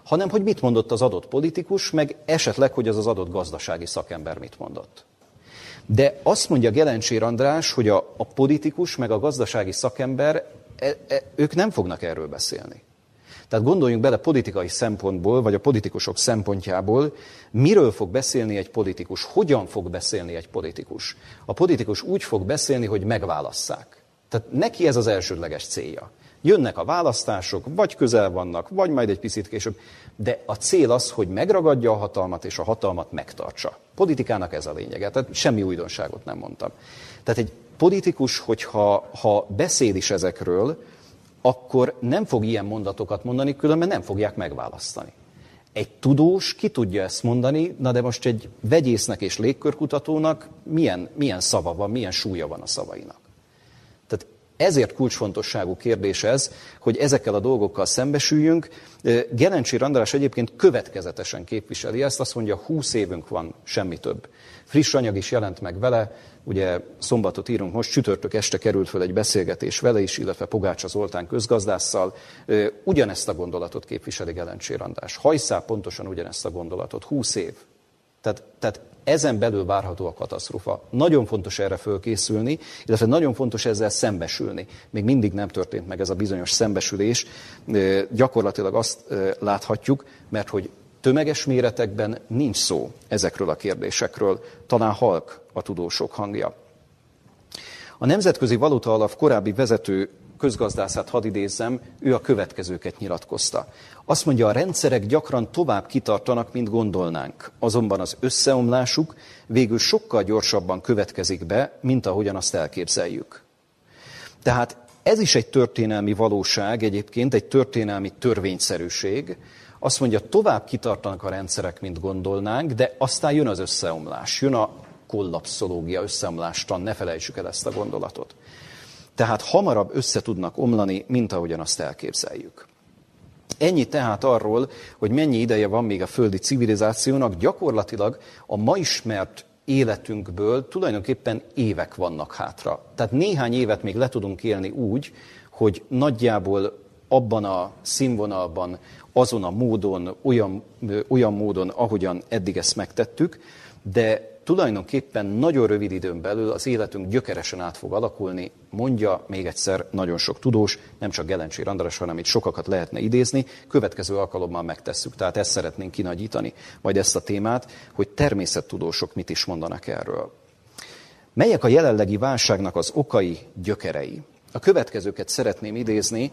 hanem hogy mit mondott az adott politikus, meg esetleg, hogy az az adott gazdasági szakember mit mondott. De azt mondja Gelencsér András, hogy a, a politikus meg a gazdasági szakember, e, e, ők nem fognak erről beszélni. Tehát gondoljunk bele politikai szempontból, vagy a politikusok szempontjából, miről fog beszélni egy politikus, hogyan fog beszélni egy politikus. A politikus úgy fog beszélni, hogy megválasszák. Tehát neki ez az elsődleges célja. Jönnek a választások, vagy közel vannak, vagy majd egy picit később, de a cél az, hogy megragadja a hatalmat, és a hatalmat megtartsa. Politikának ez a lényege, tehát semmi újdonságot nem mondtam. Tehát egy politikus, hogyha ha beszél is ezekről, akkor nem fog ilyen mondatokat mondani, különben nem fogják megválasztani. Egy tudós ki tudja ezt mondani, na de most egy vegyésznek és légkörkutatónak milyen, milyen szava van, milyen súlya van a szavainak. Tehát ezért kulcsfontosságú kérdés ez, hogy ezekkel a dolgokkal szembesüljünk. Gelencsi András egyébként következetesen képviseli ezt, azt mondja, 20 évünk van, semmi több. Friss anyag is jelent meg vele, ugye szombatot írunk most, csütörtök este került föl egy beszélgetés vele is, illetve Pogácsa Zoltán közgazdásszal. Ugyanezt a gondolatot képviseli Gelencsér András. Hajszál pontosan ugyanezt a gondolatot. 20 év. Tehát, tehát ezen belül várható a katasztrófa. Nagyon fontos erre fölkészülni, illetve nagyon fontos ezzel szembesülni. Még mindig nem történt meg ez a bizonyos szembesülés. Gyakorlatilag azt láthatjuk, mert hogy tömeges méretekben nincs szó ezekről a kérdésekről. Talán halk a tudósok hangja. A Nemzetközi Valuta Alap korábbi vezető közgazdászát hadd idézzem, ő a következőket nyilatkozta. Azt mondja, a rendszerek gyakran tovább kitartanak, mint gondolnánk, azonban az összeomlásuk végül sokkal gyorsabban következik be, mint ahogyan azt elképzeljük. Tehát ez is egy történelmi valóság, egyébként egy történelmi törvényszerűség. Azt mondja, tovább kitartanak a rendszerek, mint gondolnánk, de aztán jön az összeomlás, jön a kollapszológia, összeomlástan, ne felejtsük el ezt a gondolatot. Tehát hamarabb össze tudnak omlani, mint ahogyan azt elképzeljük. Ennyi tehát arról, hogy mennyi ideje van még a földi civilizációnak, gyakorlatilag a ma ismert életünkből tulajdonképpen évek vannak hátra. Tehát néhány évet még le tudunk élni úgy, hogy nagyjából abban a színvonalban, azon a módon, olyan, olyan módon, ahogyan eddig ezt megtettük, de tulajdonképpen nagyon rövid időn belül az életünk gyökeresen át fog alakulni, mondja még egyszer nagyon sok tudós, nem csak Gelencsér András, hanem itt sokakat lehetne idézni, következő alkalommal megtesszük. Tehát ezt szeretnénk kinagyítani, majd ezt a témát, hogy természettudósok mit is mondanak erről. Melyek a jelenlegi válságnak az okai, gyökerei? A következőket szeretném idézni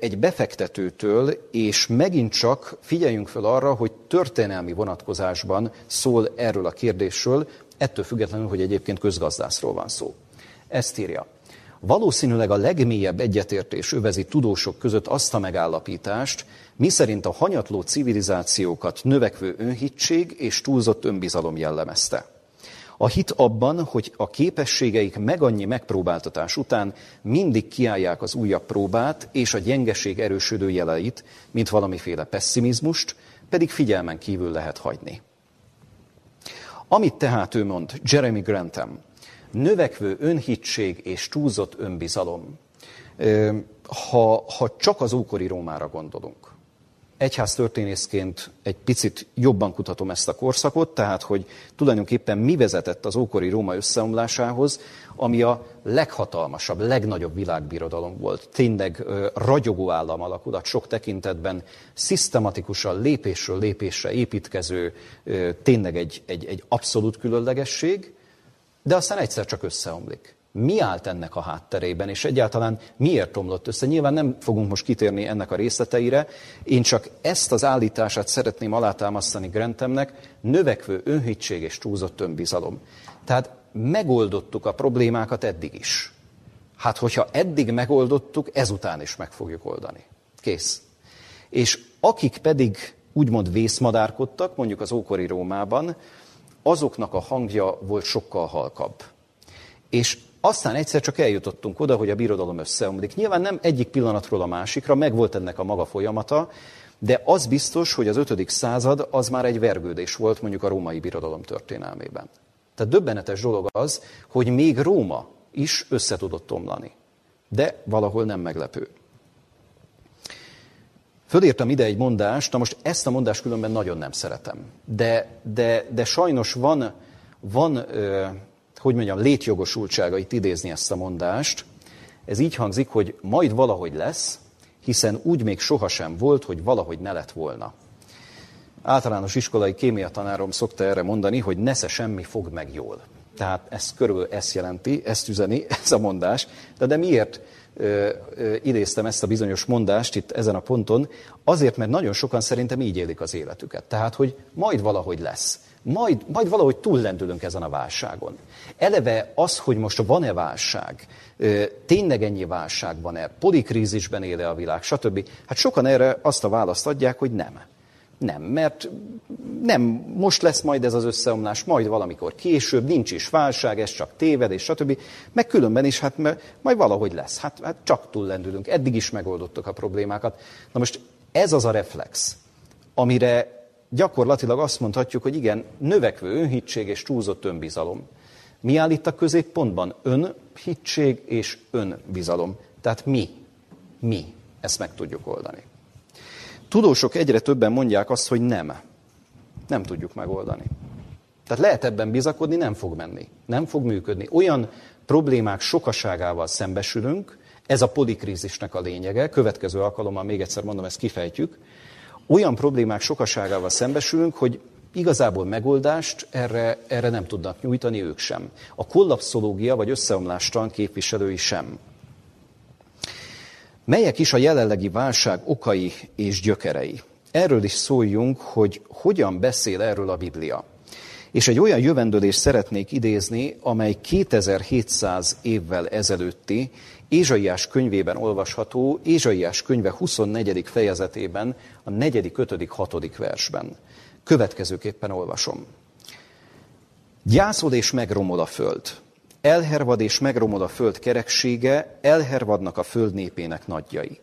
egy befektetőtől, és megint csak figyeljünk fel arra, hogy történelmi vonatkozásban szól erről a kérdésről, ettől függetlenül, hogy egyébként közgazdászról van szó. Ezt írja. Valószínűleg a legmélyebb egyetértés övezi tudósok között azt a megállapítást, miszerint a hanyatló civilizációkat növekvő önhittség és túlzott önbizalom jellemezte. A hit abban, hogy a képességeik meg annyi megpróbáltatás után mindig kiállják az újabb próbát és a gyengeség erősödő jeleit, mint valamiféle pessimizmust, pedig figyelmen kívül lehet hagyni. Amit tehát ő mond, Jeremy Grantham, növekvő önhitség és túlzott önbizalom, ha, ha csak az ókori Rómára gondolunk, egyház történészként egy picit jobban kutatom ezt a korszakot, tehát hogy tulajdonképpen mi vezetett az ókori Róma összeomlásához, ami a leghatalmasabb, legnagyobb világbirodalom volt. Tényleg ragyogó állam alakulat sok tekintetben, szisztematikusan lépésről lépésre építkező, tényleg egy, egy, egy abszolút különlegesség, de aztán egyszer csak összeomlik mi állt ennek a hátterében, és egyáltalán miért omlott össze. Nyilván nem fogunk most kitérni ennek a részleteire, én csak ezt az állítását szeretném alátámasztani Grantemnek, növekvő önhitség és túlzott önbizalom. Tehát megoldottuk a problémákat eddig is. Hát, hogyha eddig megoldottuk, ezután is meg fogjuk oldani. Kész. És akik pedig úgymond vészmadárkodtak, mondjuk az ókori Rómában, azoknak a hangja volt sokkal halkabb. És aztán egyszer csak eljutottunk oda, hogy a birodalom összeomlik. Nyilván nem egyik pillanatról a másikra, megvolt ennek a maga folyamata, de az biztos, hogy az ötödik század az már egy vergődés volt mondjuk a római birodalom történelmében. Tehát döbbenetes dolog az, hogy még Róma is össze tudott omlani. De valahol nem meglepő. Fölírtam ide egy mondást, na most ezt a mondást különben nagyon nem szeretem. De, de, de sajnos van, van ö, hogy mondjam, létjogosultsága itt idézni ezt a mondást. Ez így hangzik, hogy majd valahogy lesz, hiszen úgy még sohasem volt, hogy valahogy ne lett volna. Általános iskolai kémia tanárom szokta erre mondani, hogy nesze semmi fog meg jól. Tehát ez körül ezt jelenti, ezt üzeni, ez a mondás. De, de miért ö, ö, idéztem ezt a bizonyos mondást itt ezen a ponton? Azért, mert nagyon sokan szerintem így élik az életüket. Tehát, hogy majd valahogy lesz majd, majd valahogy túllendülünk ezen a válságon. Eleve az, hogy most van-e válság, tényleg ennyi válság van-e, polikrízisben éle a világ, stb. Hát sokan erre azt a választ adják, hogy nem. Nem, mert nem, most lesz majd ez az összeomlás, majd valamikor később, nincs is válság, ez csak tévedés, stb. Meg különben is, hát majd valahogy lesz. Hát, hát csak túllendülünk, eddig is megoldottuk a problémákat. Na most ez az a reflex, amire gyakorlatilag azt mondhatjuk, hogy igen, növekvő önhittség és túlzott önbizalom. Mi áll itt a középpontban? Önhittség és önbizalom. Tehát mi, mi ezt meg tudjuk oldani. Tudósok egyre többen mondják azt, hogy nem. Nem tudjuk megoldani. Tehát lehet ebben bizakodni, nem fog menni. Nem fog működni. Olyan problémák sokaságával szembesülünk, ez a polikrízisnek a lényege, következő alkalommal még egyszer mondom, ezt kifejtjük, olyan problémák sokaságával szembesülünk, hogy igazából megoldást erre, erre nem tudnak nyújtani ők sem. A kollapszológia vagy összeomlástalan képviselői sem. Melyek is a jelenlegi válság okai és gyökerei? Erről is szóljunk, hogy hogyan beszél erről a Biblia. És egy olyan jövendőlést szeretnék idézni, amely 2700 évvel ezelőtti Ézsaiás könyvében olvasható, Ézsaiás könyve 24. fejezetében, a 4., 5., 6. versben. Következőképpen olvasom. Gyászod és megromol a föld. Elhervad és megromol a föld kereksége, elhervadnak a föld népének nagyjai.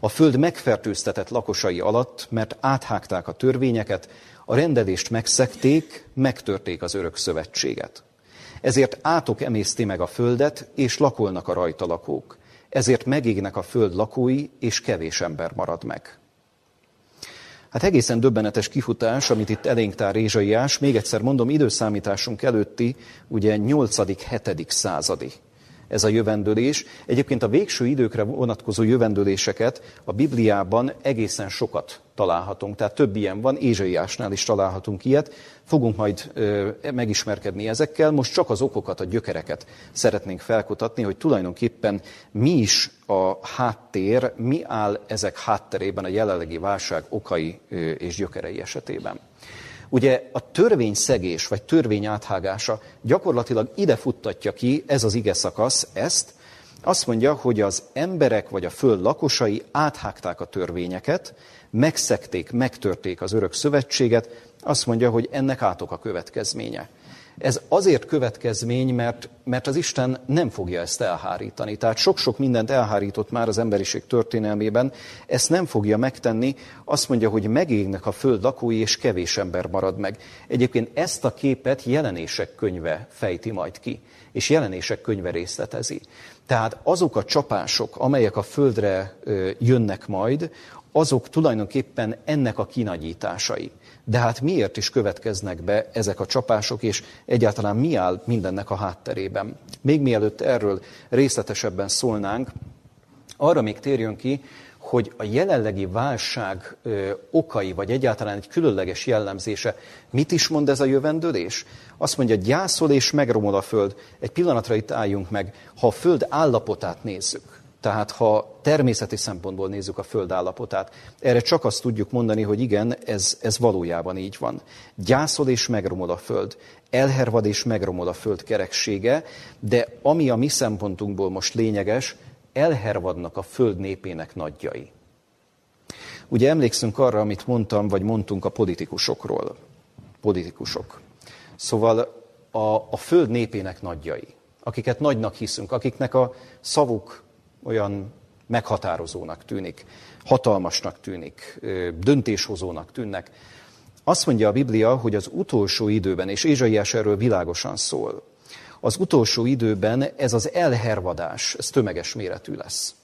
A föld megfertőztetett lakosai alatt, mert áthágták a törvényeket, a rendelést megszekték, megtörték az örök szövetséget. Ezért átok emészti meg a földet, és lakolnak a rajta lakók. Ezért megégnek a föld lakói, és kevés ember marad meg. Hát egészen döbbenetes kifutás, amit itt elénk tár Rézsaiás, még egyszer mondom, időszámításunk előtti, ugye 8.-7. századi ez a jövendőlés. Egyébként a végső időkre vonatkozó jövendőléseket a Bibliában egészen sokat találhatunk, tehát több ilyen van, Ézsaiásnál is találhatunk ilyet. Fogunk majd megismerkedni ezekkel, most csak az okokat, a gyökereket szeretnénk felkutatni, hogy tulajdonképpen mi is a háttér, mi áll ezek hátterében a jelenlegi válság okai és gyökerei esetében. Ugye a törvényszegés vagy törvény áthágása gyakorlatilag ide futtatja ki ez az ige szakasz ezt, azt mondja, hogy az emberek vagy a föld lakosai áthágták a törvényeket, megszekték, megtörték az örök szövetséget, azt mondja, hogy ennek átok a következménye. Ez azért következmény, mert, mert az Isten nem fogja ezt elhárítani. Tehát sok-sok mindent elhárított már az emberiség történelmében, ezt nem fogja megtenni. Azt mondja, hogy megégnek a föld lakói, és kevés ember marad meg. Egyébként ezt a képet jelenések könyve fejti majd ki, és jelenések könyve részletezi. Tehát azok a csapások, amelyek a földre jönnek majd, azok tulajdonképpen ennek a kinagyításai. De hát miért is következnek be ezek a csapások, és egyáltalán mi áll mindennek a hátterében? Még mielőtt erről részletesebben szólnánk, arra még térjön ki, hogy a jelenlegi válság ö, okai, vagy egyáltalán egy különleges jellemzése, mit is mond ez a jövendőlés? Azt mondja, gyászol és megromol a föld. Egy pillanatra itt álljunk meg. Ha a föld állapotát nézzük, tehát ha természeti szempontból nézzük a föld állapotát, erre csak azt tudjuk mondani, hogy igen, ez, ez valójában így van. Gyászol és megromol a föld, elhervad és megromol a föld kereksége, de ami a mi szempontunkból most lényeges, elhervadnak a föld népének nagyjai. Ugye emlékszünk arra, amit mondtam, vagy mondtunk a politikusokról. Politikusok. Szóval a, a föld népének nagyjai, akiket nagynak hiszünk, akiknek a szavuk olyan meghatározónak tűnik, hatalmasnak tűnik, döntéshozónak tűnnek. Azt mondja a Biblia, hogy az utolsó időben, és Ézsaiás erről világosan szól, az utolsó időben ez az elhervadás, ez tömeges méretű lesz.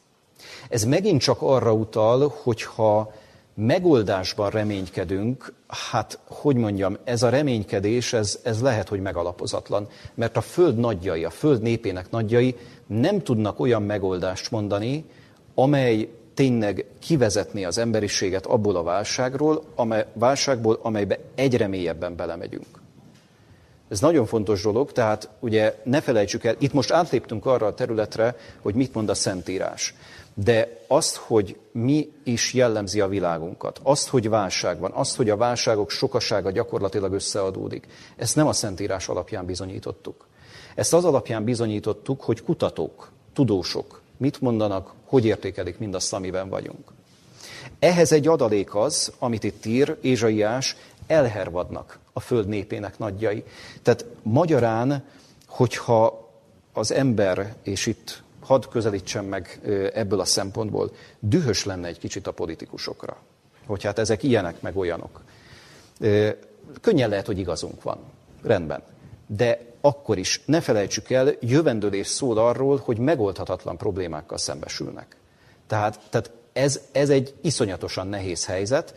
Ez megint csak arra utal, hogyha megoldásban reménykedünk, hát, hogy mondjam, ez a reménykedés, ez, ez lehet, hogy megalapozatlan, mert a föld nagyjai, a föld népének nagyjai nem tudnak olyan megoldást mondani, amely tényleg kivezetné az emberiséget abból a válságról, amely, válságból, amelybe egyre mélyebben belemegyünk. Ez nagyon fontos dolog, tehát ugye ne felejtsük el, itt most átléptünk arra a területre, hogy mit mond a Szentírás. De azt, hogy mi is jellemzi a világunkat, azt, hogy válság van, azt, hogy a válságok sokasága gyakorlatilag összeadódik, ezt nem a Szentírás alapján bizonyítottuk. Ezt az alapján bizonyítottuk, hogy kutatók, tudósok mit mondanak, hogy értékelik mindazt, amiben vagyunk. Ehhez egy adalék az, amit itt ír Ézsaiás, elhervadnak a föld népének nagyjai. Tehát magyarán, hogyha az ember, és itt hadd közelítsen meg ebből a szempontból, dühös lenne egy kicsit a politikusokra, hogy hát ezek ilyenek, meg olyanok. Könnyen lehet, hogy igazunk van. Rendben. De akkor is ne felejtsük el, jövendőlés szól arról, hogy megoldhatatlan problémákkal szembesülnek. Tehát, tehát ez, ez egy iszonyatosan nehéz helyzet,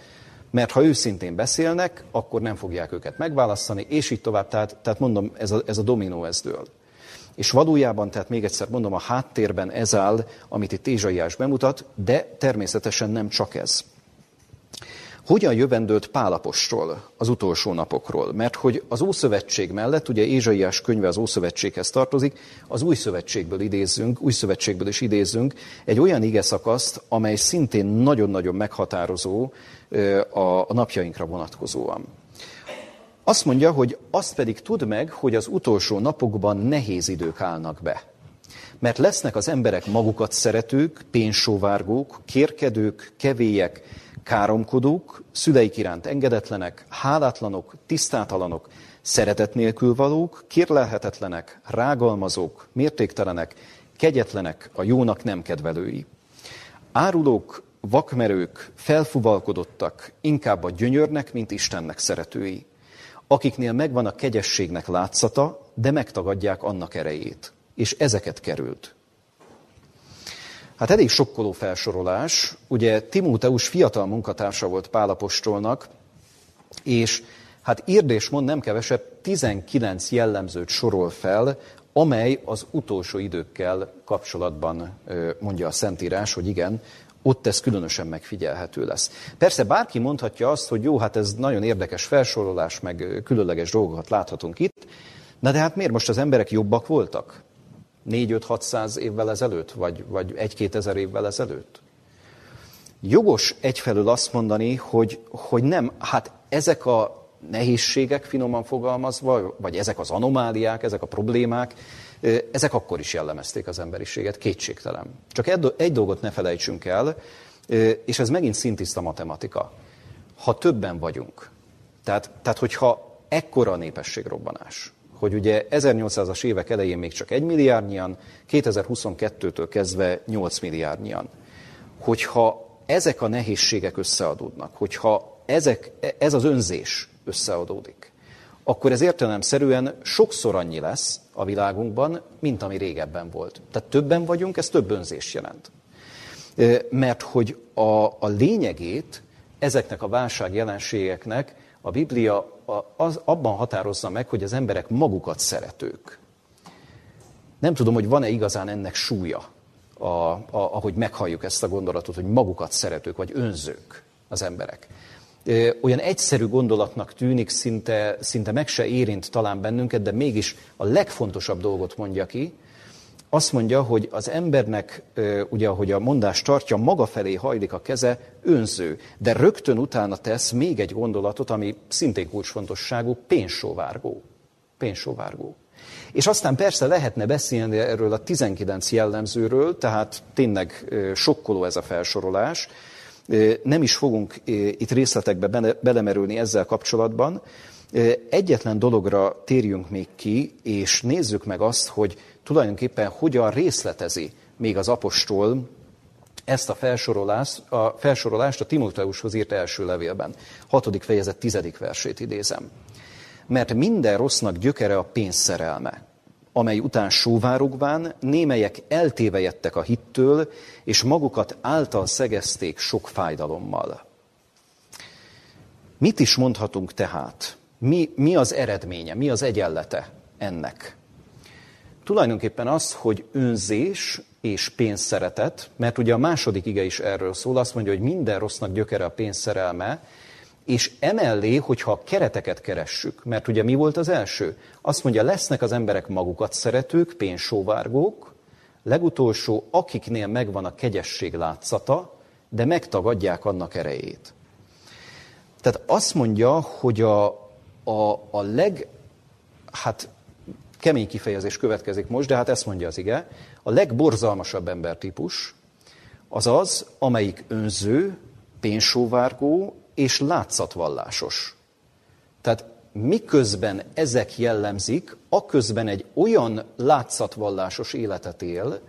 mert ha őszintén beszélnek, akkor nem fogják őket megválasztani, és így tovább. Tehát, tehát mondom, ez a, ez a dominó ez dől. És valójában, tehát még egyszer mondom, a háttérben ez áll, amit itt Ézsaiás bemutat, de természetesen nem csak ez. Hogyan jövendőlt Pálapostról az utolsó napokról? Mert hogy az Ószövetség mellett, ugye Ézsaiás könyve az Ószövetséghez tartozik, az Új Szövetségből idézzünk, Új Szövetségből is idézzünk egy olyan ige szakaszt, amely szintén nagyon-nagyon meghatározó a napjainkra vonatkozóan. Azt mondja, hogy azt pedig tud meg, hogy az utolsó napokban nehéz idők állnak be. Mert lesznek az emberek magukat szeretők, pénzsóvárgók, kérkedők, kevélyek, káromkodók, szüleik iránt engedetlenek, hálátlanok, tisztátalanok, szeretet nélkül valók, kérlelhetetlenek, rágalmazók, mértéktelenek, kegyetlenek, a jónak nem kedvelői. Árulók, vakmerők, felfuvalkodottak, inkább a gyönyörnek, mint Istennek szeretői, akiknél megvan a kegyességnek látszata, de megtagadják annak erejét. És ezeket került. Hát elég sokkoló felsorolás. Ugye Timóteus fiatal munkatársa volt Pálapostolnak, és hát írd mond nem kevesebb 19 jellemzőt sorol fel, amely az utolsó időkkel kapcsolatban mondja a Szentírás, hogy igen, ott ez különösen megfigyelhető lesz. Persze bárki mondhatja azt, hogy jó, hát ez nagyon érdekes felsorolás, meg különleges dolgokat láthatunk itt, na de hát miért most az emberek jobbak voltak? 4-5-600 évvel ezelőtt, vagy, vagy 1-2 ezer évvel ezelőtt? Jogos egyfelől azt mondani, hogy, hogy nem, hát ezek a nehézségek finoman fogalmazva, vagy ezek az anomáliák, ezek a problémák, ezek akkor is jellemezték az emberiséget, kétségtelen. Csak egy dolgot ne felejtsünk el, és ez megint szintiszta matematika. Ha többen vagyunk, tehát, tehát hogyha ekkora a népességrobbanás, hogy ugye 1800-as évek elején még csak 1 milliárdnyian, 2022-től kezdve 8 milliárdnyian. Hogyha ezek a nehézségek összeadódnak, hogyha ezek, ez az önzés összeadódik, akkor ez értelemszerűen sokszor annyi lesz a világunkban, mint ami régebben volt. Tehát többen vagyunk, ez több önzés jelent. Mert hogy a, a lényegét ezeknek a válság jelenségeknek a Biblia az, abban határozza meg, hogy az emberek magukat szeretők. Nem tudom, hogy van-e igazán ennek súlya, a, a, ahogy meghalljuk ezt a gondolatot, hogy magukat szeretők, vagy önzők az emberek. Olyan egyszerű gondolatnak tűnik, szinte, szinte meg se érint talán bennünket, de mégis a legfontosabb dolgot mondja ki, azt mondja, hogy az embernek, ugye ahogy a mondás tartja, maga felé hajlik a keze, önző, de rögtön utána tesz még egy gondolatot, ami szintén kulcsfontosságú, pénzsóvárgó. Pénzsóvárgó. És aztán persze lehetne beszélni erről a 19 jellemzőről, tehát tényleg sokkoló ez a felsorolás. Nem is fogunk itt részletekbe belemerülni ezzel kapcsolatban. Egyetlen dologra térjünk még ki, és nézzük meg azt, hogy tulajdonképpen hogyan részletezi még az apostol ezt a felsorolást, a felsorolást a Timóteushoz írt első levélben. Hatodik fejezet, tizedik versét idézem. Mert minden rossznak gyökere a pénzszerelme, amely után sóvárogván némelyek eltévejettek a hittől, és magukat által szegezték sok fájdalommal. Mit is mondhatunk tehát? Mi, mi az eredménye, mi az egyenlete ennek? tulajdonképpen az, hogy önzés és pénzszeretet, mert ugye a második ige is erről szól, azt mondja, hogy minden rossznak gyökere a pénzszerelme, És emellé, hogyha a kereteket keressük, mert ugye mi volt az első? Azt mondja, lesznek az emberek magukat szeretők, pénzsóvárgók, legutolsó, akiknél megvan a kegyesség látszata, de megtagadják annak erejét. Tehát azt mondja, hogy a, a, a leg, hát kemény kifejezés következik most, de hát ezt mondja az ige, a legborzalmasabb embertípus az az, amelyik önző, pénzsóvárgó és látszatvallásos. Tehát miközben ezek jellemzik, aközben egy olyan látszatvallásos életet él,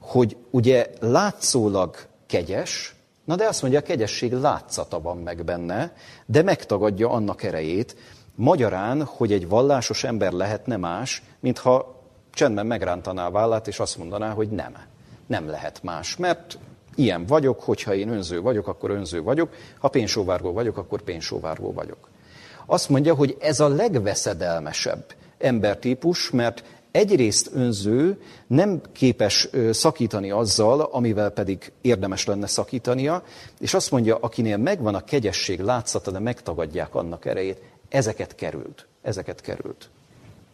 hogy ugye látszólag kegyes, na de azt mondja, a kegyesség látszata van meg benne, de megtagadja annak erejét, Magyarán, hogy egy vallásos ember lehetne más, mintha csendben megrántaná a vállát, és azt mondaná, hogy nem. Nem lehet más, mert ilyen vagyok, hogyha én önző vagyok, akkor önző vagyok, ha pénzsóvárgó vagyok, akkor pénzsóvárgó vagyok. Azt mondja, hogy ez a legveszedelmesebb embertípus, mert egyrészt önző, nem képes szakítani azzal, amivel pedig érdemes lenne szakítania, és azt mondja, akinél megvan a kegyesség látszata, de megtagadják annak erejét, ezeket került. Ezeket került.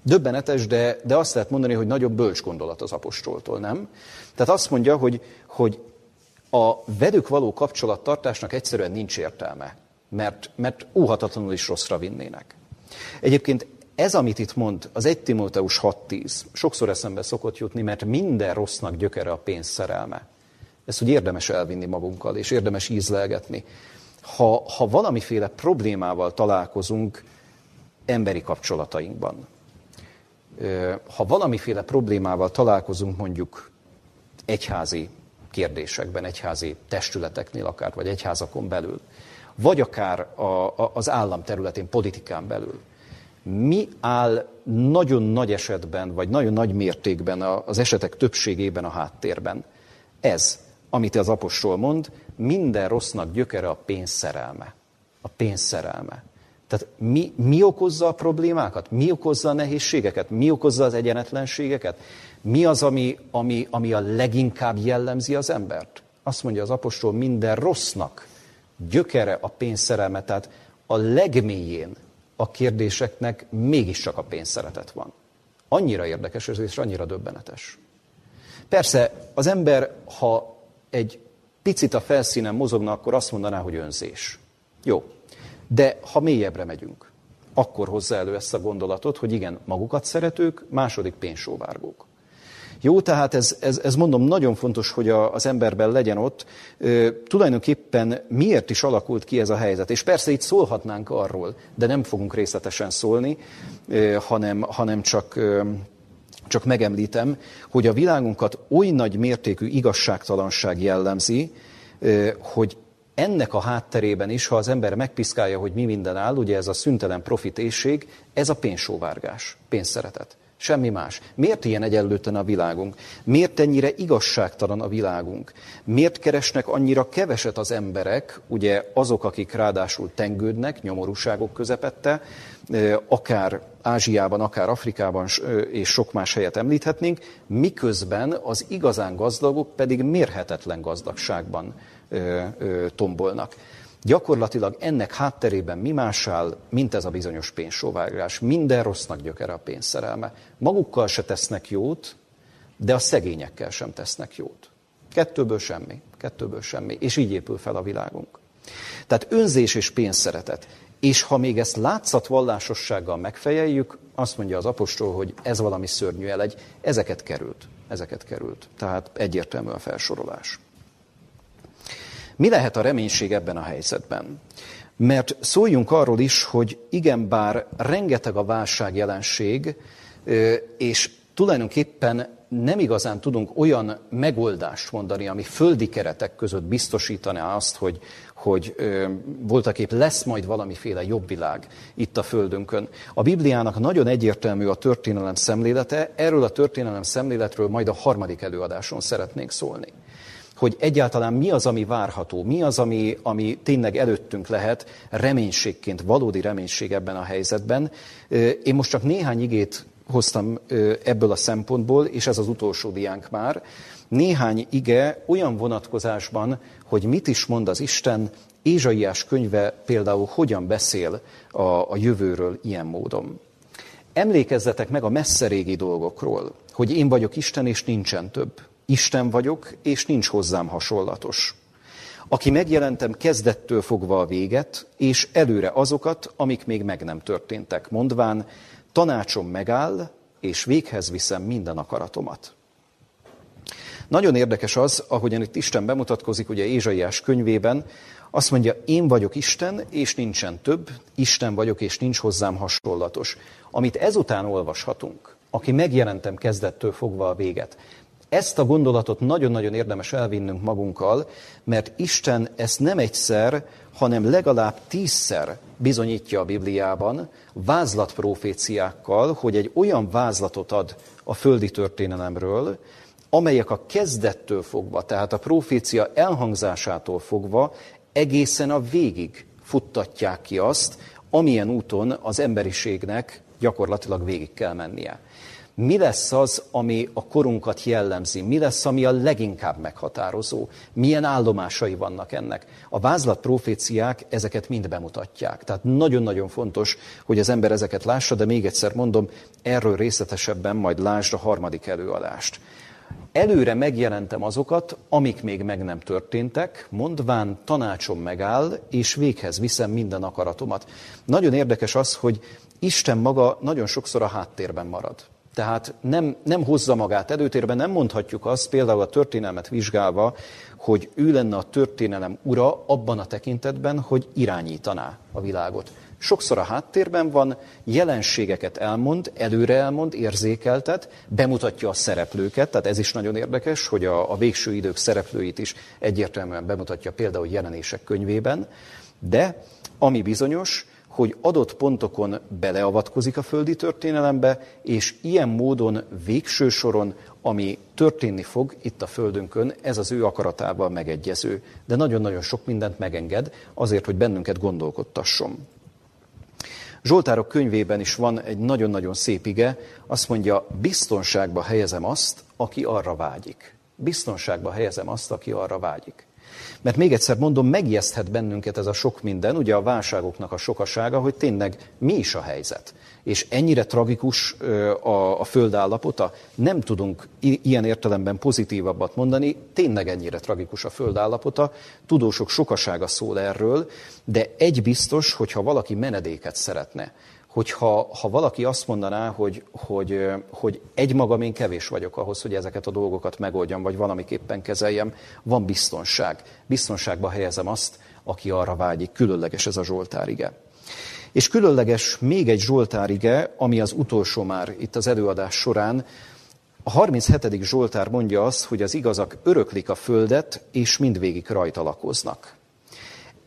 Döbbenetes, de, de azt lehet mondani, hogy nagyobb bölcs gondolat az apostoltól, nem? Tehát azt mondja, hogy, hogy a velük való kapcsolattartásnak egyszerűen nincs értelme, mert, mert óhatatlanul is rosszra vinnének. Egyébként ez, amit itt mond, az 1 Timóteus 6.10, sokszor eszembe szokott jutni, mert minden rossznak gyökere a pénz szerelme. Ezt úgy érdemes elvinni magunkkal, és érdemes ízlelgetni ha, ha valamiféle problémával találkozunk emberi kapcsolatainkban, ha valamiféle problémával találkozunk mondjuk egyházi kérdésekben, egyházi testületeknél akár, vagy egyházakon belül, vagy akár a, a, az állam területén, politikán belül, mi áll nagyon nagy esetben, vagy nagyon nagy mértékben az esetek többségében a háttérben? Ez, amit az apostol mond, minden rossznak gyökere a pénzszerelme. A pénzszerelme. Tehát mi, mi okozza a problémákat? Mi okozza a nehézségeket? Mi okozza az egyenetlenségeket? Mi az, ami, ami, ami a leginkább jellemzi az embert? Azt mondja az apostol, minden rossznak gyökere a pénzszerelme, tehát a legmélyén a kérdéseknek mégiscsak a pénzszeretet van. Annyira érdekes ez, és annyira döbbenetes. Persze az ember, ha egy picit a felszínen mozogna, akkor azt mondaná, hogy önzés. Jó. De ha mélyebbre megyünk, akkor hozza elő ezt a gondolatot, hogy igen, magukat szeretők, második pénzsóvárgók. Jó, tehát ez, ez, ez mondom nagyon fontos, hogy a, az emberben legyen ott. Ö, tulajdonképpen miért is alakult ki ez a helyzet? És persze itt szólhatnánk arról, de nem fogunk részletesen szólni, ö, hanem, hanem csak... Ö, csak megemlítem, hogy a világunkat oly nagy mértékű igazságtalanság jellemzi, hogy ennek a hátterében is, ha az ember megpiszkálja, hogy mi minden áll, ugye ez a szüntelen profitészség, ez a pénzsóvárgás, pénzszeretet. Semmi más. Miért ilyen egyenlőtlen a világunk? Miért ennyire igazságtalan a világunk? Miért keresnek annyira keveset az emberek, ugye azok, akik ráadásul tengődnek, nyomorúságok közepette, akár Ázsiában, akár Afrikában és sok más helyet említhetnénk, miközben az igazán gazdagok pedig mérhetetlen gazdagságban tombolnak. Gyakorlatilag ennek hátterében mi más áll, mint ez a bizonyos pénzsóvárgás. Minden rossznak gyökere a pénzszerelme. Magukkal se tesznek jót, de a szegényekkel sem tesznek jót. Kettőből semmi, kettőből semmi. És így épül fel a világunk. Tehát önzés és pénzszeretet. És ha még ezt látszatvallásossággal megfejeljük, azt mondja az apostol, hogy ez valami szörnyű elegy, ezeket került. Ezeket került. Tehát egyértelmű a felsorolás. Mi lehet a reménység ebben a helyzetben? Mert szóljunk arról is, hogy igen, bár rengeteg a válság jelenség, és tulajdonképpen nem igazán tudunk olyan megoldást mondani, ami földi keretek között biztosítaná azt, hogy, hogy voltak épp lesz majd valamiféle jobb világ itt a Földünkön. A Bibliának nagyon egyértelmű a történelem szemlélete, erről a történelem szemléletről majd a harmadik előadáson szeretnék szólni hogy egyáltalán mi az, ami várható, mi az, ami, ami tényleg előttünk lehet reménységként, valódi reménység ebben a helyzetben. Én most csak néhány igét hoztam ebből a szempontból, és ez az utolsó diánk már, néhány ige olyan vonatkozásban, hogy mit is mond az Isten, Ézsaiás könyve például hogyan beszél a, a jövőről ilyen módon. Emlékezzetek meg a messze régi dolgokról, hogy én vagyok Isten, és nincsen több. Isten vagyok, és nincs hozzám hasonlatos. Aki megjelentem kezdettől fogva a véget, és előre azokat, amik még meg nem történtek, mondván, tanácsom megáll, és véghez viszem minden akaratomat. Nagyon érdekes az, ahogyan itt Isten bemutatkozik, ugye Ézsaiás könyvében, azt mondja, én vagyok Isten, és nincsen több, Isten vagyok, és nincs hozzám hasonlatos. Amit ezután olvashatunk, aki megjelentem kezdettől fogva a véget, ezt a gondolatot nagyon-nagyon érdemes elvinnünk magunkkal, mert Isten ezt nem egyszer, hanem legalább tízszer bizonyítja a Bibliában vázlatproféciákkal, hogy egy olyan vázlatot ad a földi történelemről, amelyek a kezdettől fogva, tehát a profécia elhangzásától fogva egészen a végig futtatják ki azt, amilyen úton az emberiségnek gyakorlatilag végig kell mennie. Mi lesz az, ami a korunkat jellemzi? Mi lesz, ami a leginkább meghatározó? Milyen állomásai vannak ennek? A vázlat proféciák ezeket mind bemutatják. Tehát nagyon-nagyon fontos, hogy az ember ezeket lássa, de még egyszer mondom, erről részletesebben majd lásd a harmadik előadást. Előre megjelentem azokat, amik még meg nem történtek, mondván tanácsom megáll, és véghez viszem minden akaratomat. Nagyon érdekes az, hogy Isten maga nagyon sokszor a háttérben marad. Tehát nem, nem hozza magát előtérbe, nem mondhatjuk azt, például a történelmet vizsgálva, hogy ő lenne a történelem ura abban a tekintetben, hogy irányítaná a világot. Sokszor a háttérben van, jelenségeket elmond, előre elmond, érzékeltet, bemutatja a szereplőket, tehát ez is nagyon érdekes, hogy a, a végső idők szereplőit is egyértelműen bemutatja például jelenések könyvében, de ami bizonyos, hogy adott pontokon beleavatkozik a földi történelembe, és ilyen módon végső soron, ami történni fog itt a földünkön, ez az ő akaratával megegyező. De nagyon-nagyon sok mindent megenged azért, hogy bennünket gondolkodtasson. Zsoltárok könyvében is van egy nagyon-nagyon szép ige, azt mondja, biztonságba helyezem azt, aki arra vágyik. Biztonságba helyezem azt, aki arra vágyik. Mert még egyszer mondom, megijeszthet bennünket ez a sok minden, ugye a válságoknak a sokasága, hogy tényleg mi is a helyzet. És ennyire tragikus a, a föld állapota, nem tudunk ilyen értelemben pozitívabbat mondani, tényleg ennyire tragikus a föld állapota, tudósok sokasága szól erről, de egy biztos, hogyha valaki menedéket szeretne, hogyha ha valaki azt mondaná, hogy, hogy, hogy egymagam én kevés vagyok ahhoz, hogy ezeket a dolgokat megoldjam, vagy valamiképpen kezeljem, van biztonság. Biztonságba helyezem azt, aki arra vágyik. Különleges ez a Zsoltárige. És különleges még egy Zsoltárige, ami az utolsó már itt az előadás során. A 37. Zsoltár mondja azt, hogy az igazak öröklik a földet, és mindvégig rajta lakoznak.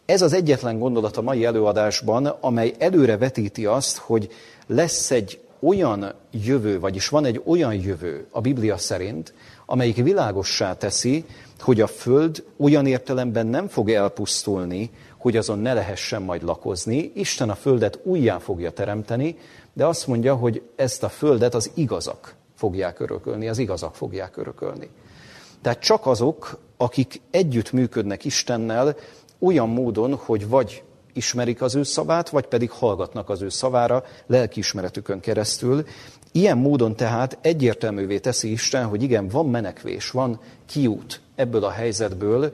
Ez az egyetlen gondolat a mai előadásban, amely előre vetíti azt, hogy lesz egy olyan jövő, vagyis van egy olyan jövő a Biblia szerint, amelyik világossá teszi, hogy a Föld olyan értelemben nem fog elpusztulni, hogy azon ne lehessen majd lakozni. Isten a Földet újjá fogja teremteni, de azt mondja, hogy ezt a Földet az igazak fogják örökölni, az igazak fogják örökölni. Tehát csak azok, akik együtt működnek Istennel, olyan módon, hogy vagy ismerik az ő szavát, vagy pedig hallgatnak az ő szavára lelkiismeretükön keresztül. Ilyen módon tehát egyértelművé teszi Isten, hogy igen, van menekvés, van kiút ebből a helyzetből,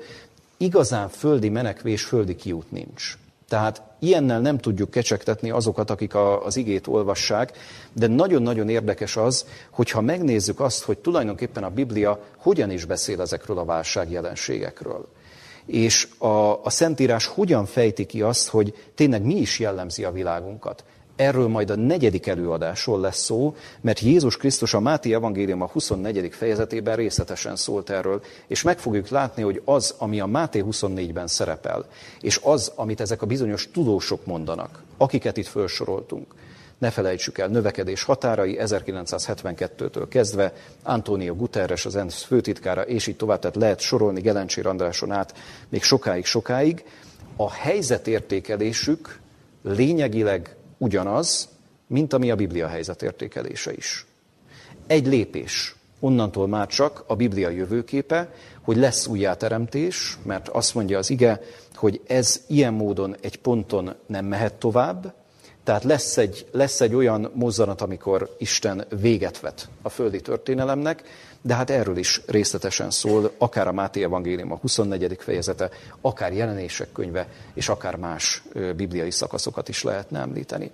igazán földi menekvés, földi kiút nincs. Tehát ilyennel nem tudjuk kecsegtetni azokat, akik a, az igét olvassák, de nagyon-nagyon érdekes az, hogyha megnézzük azt, hogy tulajdonképpen a Biblia hogyan is beszél ezekről a válságjelenségekről és a, a Szentírás hogyan fejti ki azt, hogy tényleg mi is jellemzi a világunkat. Erről majd a negyedik előadásról lesz szó, mert Jézus Krisztus a Máté Evangélium a 24. fejezetében részletesen szólt erről, és meg fogjuk látni, hogy az, ami a Máté 24-ben szerepel, és az, amit ezek a bizonyos tudósok mondanak, akiket itt felsoroltunk, ne felejtsük el, növekedés határai 1972-től kezdve, Antonio Guterres, az ENSZ főtitkára, és így tovább, tehát lehet sorolni Gelencsér Andráson át még sokáig, sokáig. A helyzetértékelésük lényegileg ugyanaz, mint ami a Biblia helyzetértékelése is. Egy lépés Onnantól már csak a Biblia jövőképe, hogy lesz újjáteremtés, mert azt mondja az ige, hogy ez ilyen módon egy ponton nem mehet tovább, tehát lesz egy, lesz egy olyan mozzanat, amikor Isten véget vet a földi történelemnek, de hát erről is részletesen szól, akár a Máté Evangélium a 24. fejezete, akár jelenések könyve, és akár más bibliai szakaszokat is lehetne említeni.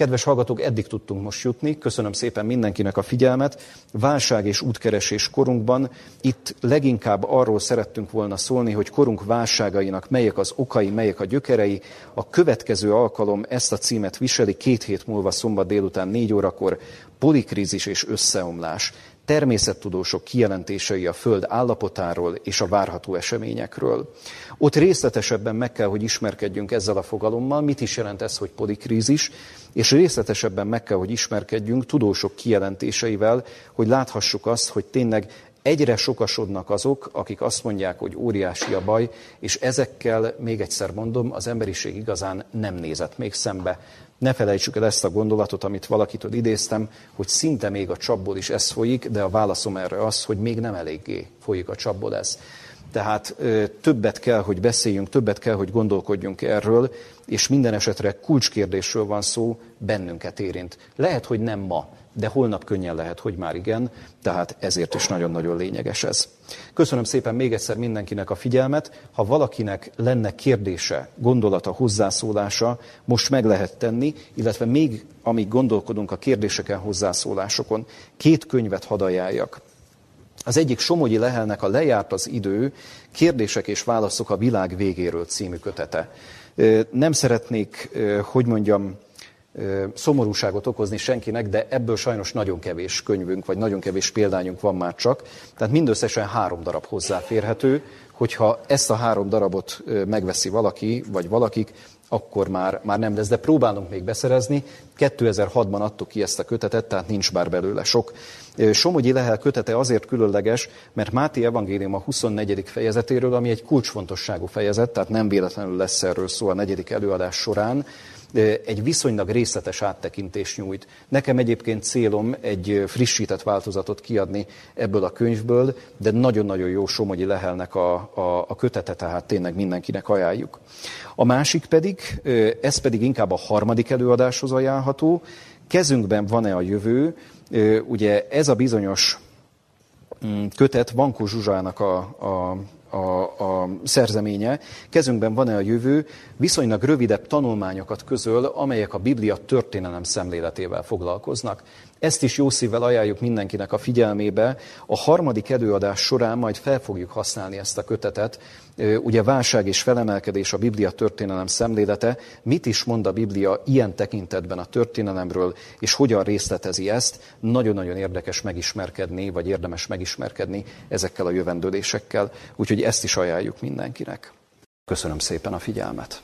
Kedves hallgatók, eddig tudtunk most jutni. Köszönöm szépen mindenkinek a figyelmet. Válság és útkeresés korunkban itt leginkább arról szerettünk volna szólni, hogy korunk válságainak melyek az okai, melyek a gyökerei. A következő alkalom ezt a címet viseli két hét múlva szombat délután négy órakor polikrízis és összeomlás természettudósok kijelentései a Föld állapotáról és a várható eseményekről. Ott részletesebben meg kell, hogy ismerkedjünk ezzel a fogalommal, mit is jelent ez, hogy polikrízis, és részletesebben meg kell, hogy ismerkedjünk tudósok kijelentéseivel, hogy láthassuk azt, hogy tényleg egyre sokasodnak azok, akik azt mondják, hogy óriási a baj, és ezekkel, még egyszer mondom, az emberiség igazán nem nézett még szembe. Ne felejtsük el ezt a gondolatot, amit valakitől idéztem, hogy szinte még a csapból is ez folyik, de a válaszom erre az, hogy még nem eléggé folyik a csapból ez. Tehát többet kell, hogy beszéljünk, többet kell, hogy gondolkodjunk erről, és minden esetre kulcskérdésről van szó, bennünket érint. Lehet, hogy nem ma, de holnap könnyen lehet, hogy már igen, tehát ezért is nagyon-nagyon lényeges ez. Köszönöm szépen még egyszer mindenkinek a figyelmet. Ha valakinek lenne kérdése, gondolata, hozzászólása, most meg lehet tenni, illetve még amíg gondolkodunk a kérdéseken, hozzászólásokon, két könyvet hadd ajánljak. Az egyik Somogyi Lehelnek a Lejárt az idő, kérdések és válaszok a világ végéről című kötete. Nem szeretnék, hogy mondjam, szomorúságot okozni senkinek, de ebből sajnos nagyon kevés könyvünk, vagy nagyon kevés példányunk van már csak. Tehát mindösszesen három darab hozzáférhető, hogyha ezt a három darabot megveszi valaki, vagy valakik, akkor már, már nem lesz, de próbálunk még beszerezni. 2006-ban adtuk ki ezt a kötetet, tehát nincs bár belőle sok. Somogyi Lehel kötete azért különleges, mert Máté Evangélium a 24. fejezetéről, ami egy kulcsfontosságú fejezet, tehát nem véletlenül lesz erről szó a negyedik előadás során, egy viszonylag részletes áttekintést nyújt. Nekem egyébként célom egy frissített változatot kiadni ebből a könyvből, de nagyon-nagyon jó Somogyi Lehelnek a, a, a kötete, tehát tényleg mindenkinek ajánljuk. A másik pedig, ez pedig inkább a harmadik előadáshoz ajánlható, kezünkben van-e a jövő, ugye ez a bizonyos mm, kötet Vankó Zsuzsának a, a a, a szerzeménye, kezünkben van-e a jövő, viszonylag rövidebb tanulmányokat közöl, amelyek a Biblia történelem szemléletével foglalkoznak. Ezt is jó szívvel ajánljuk mindenkinek a figyelmébe. A harmadik előadás során majd fel fogjuk használni ezt a kötetet. Ugye válság és felemelkedés a Biblia történelem szemlélete. Mit is mond a Biblia ilyen tekintetben a történelemről, és hogyan részletezi ezt? Nagyon-nagyon érdekes megismerkedni, vagy érdemes megismerkedni ezekkel a jövendőlésekkel. Úgyhogy ezt is ajánljuk mindenkinek. Köszönöm szépen a figyelmet.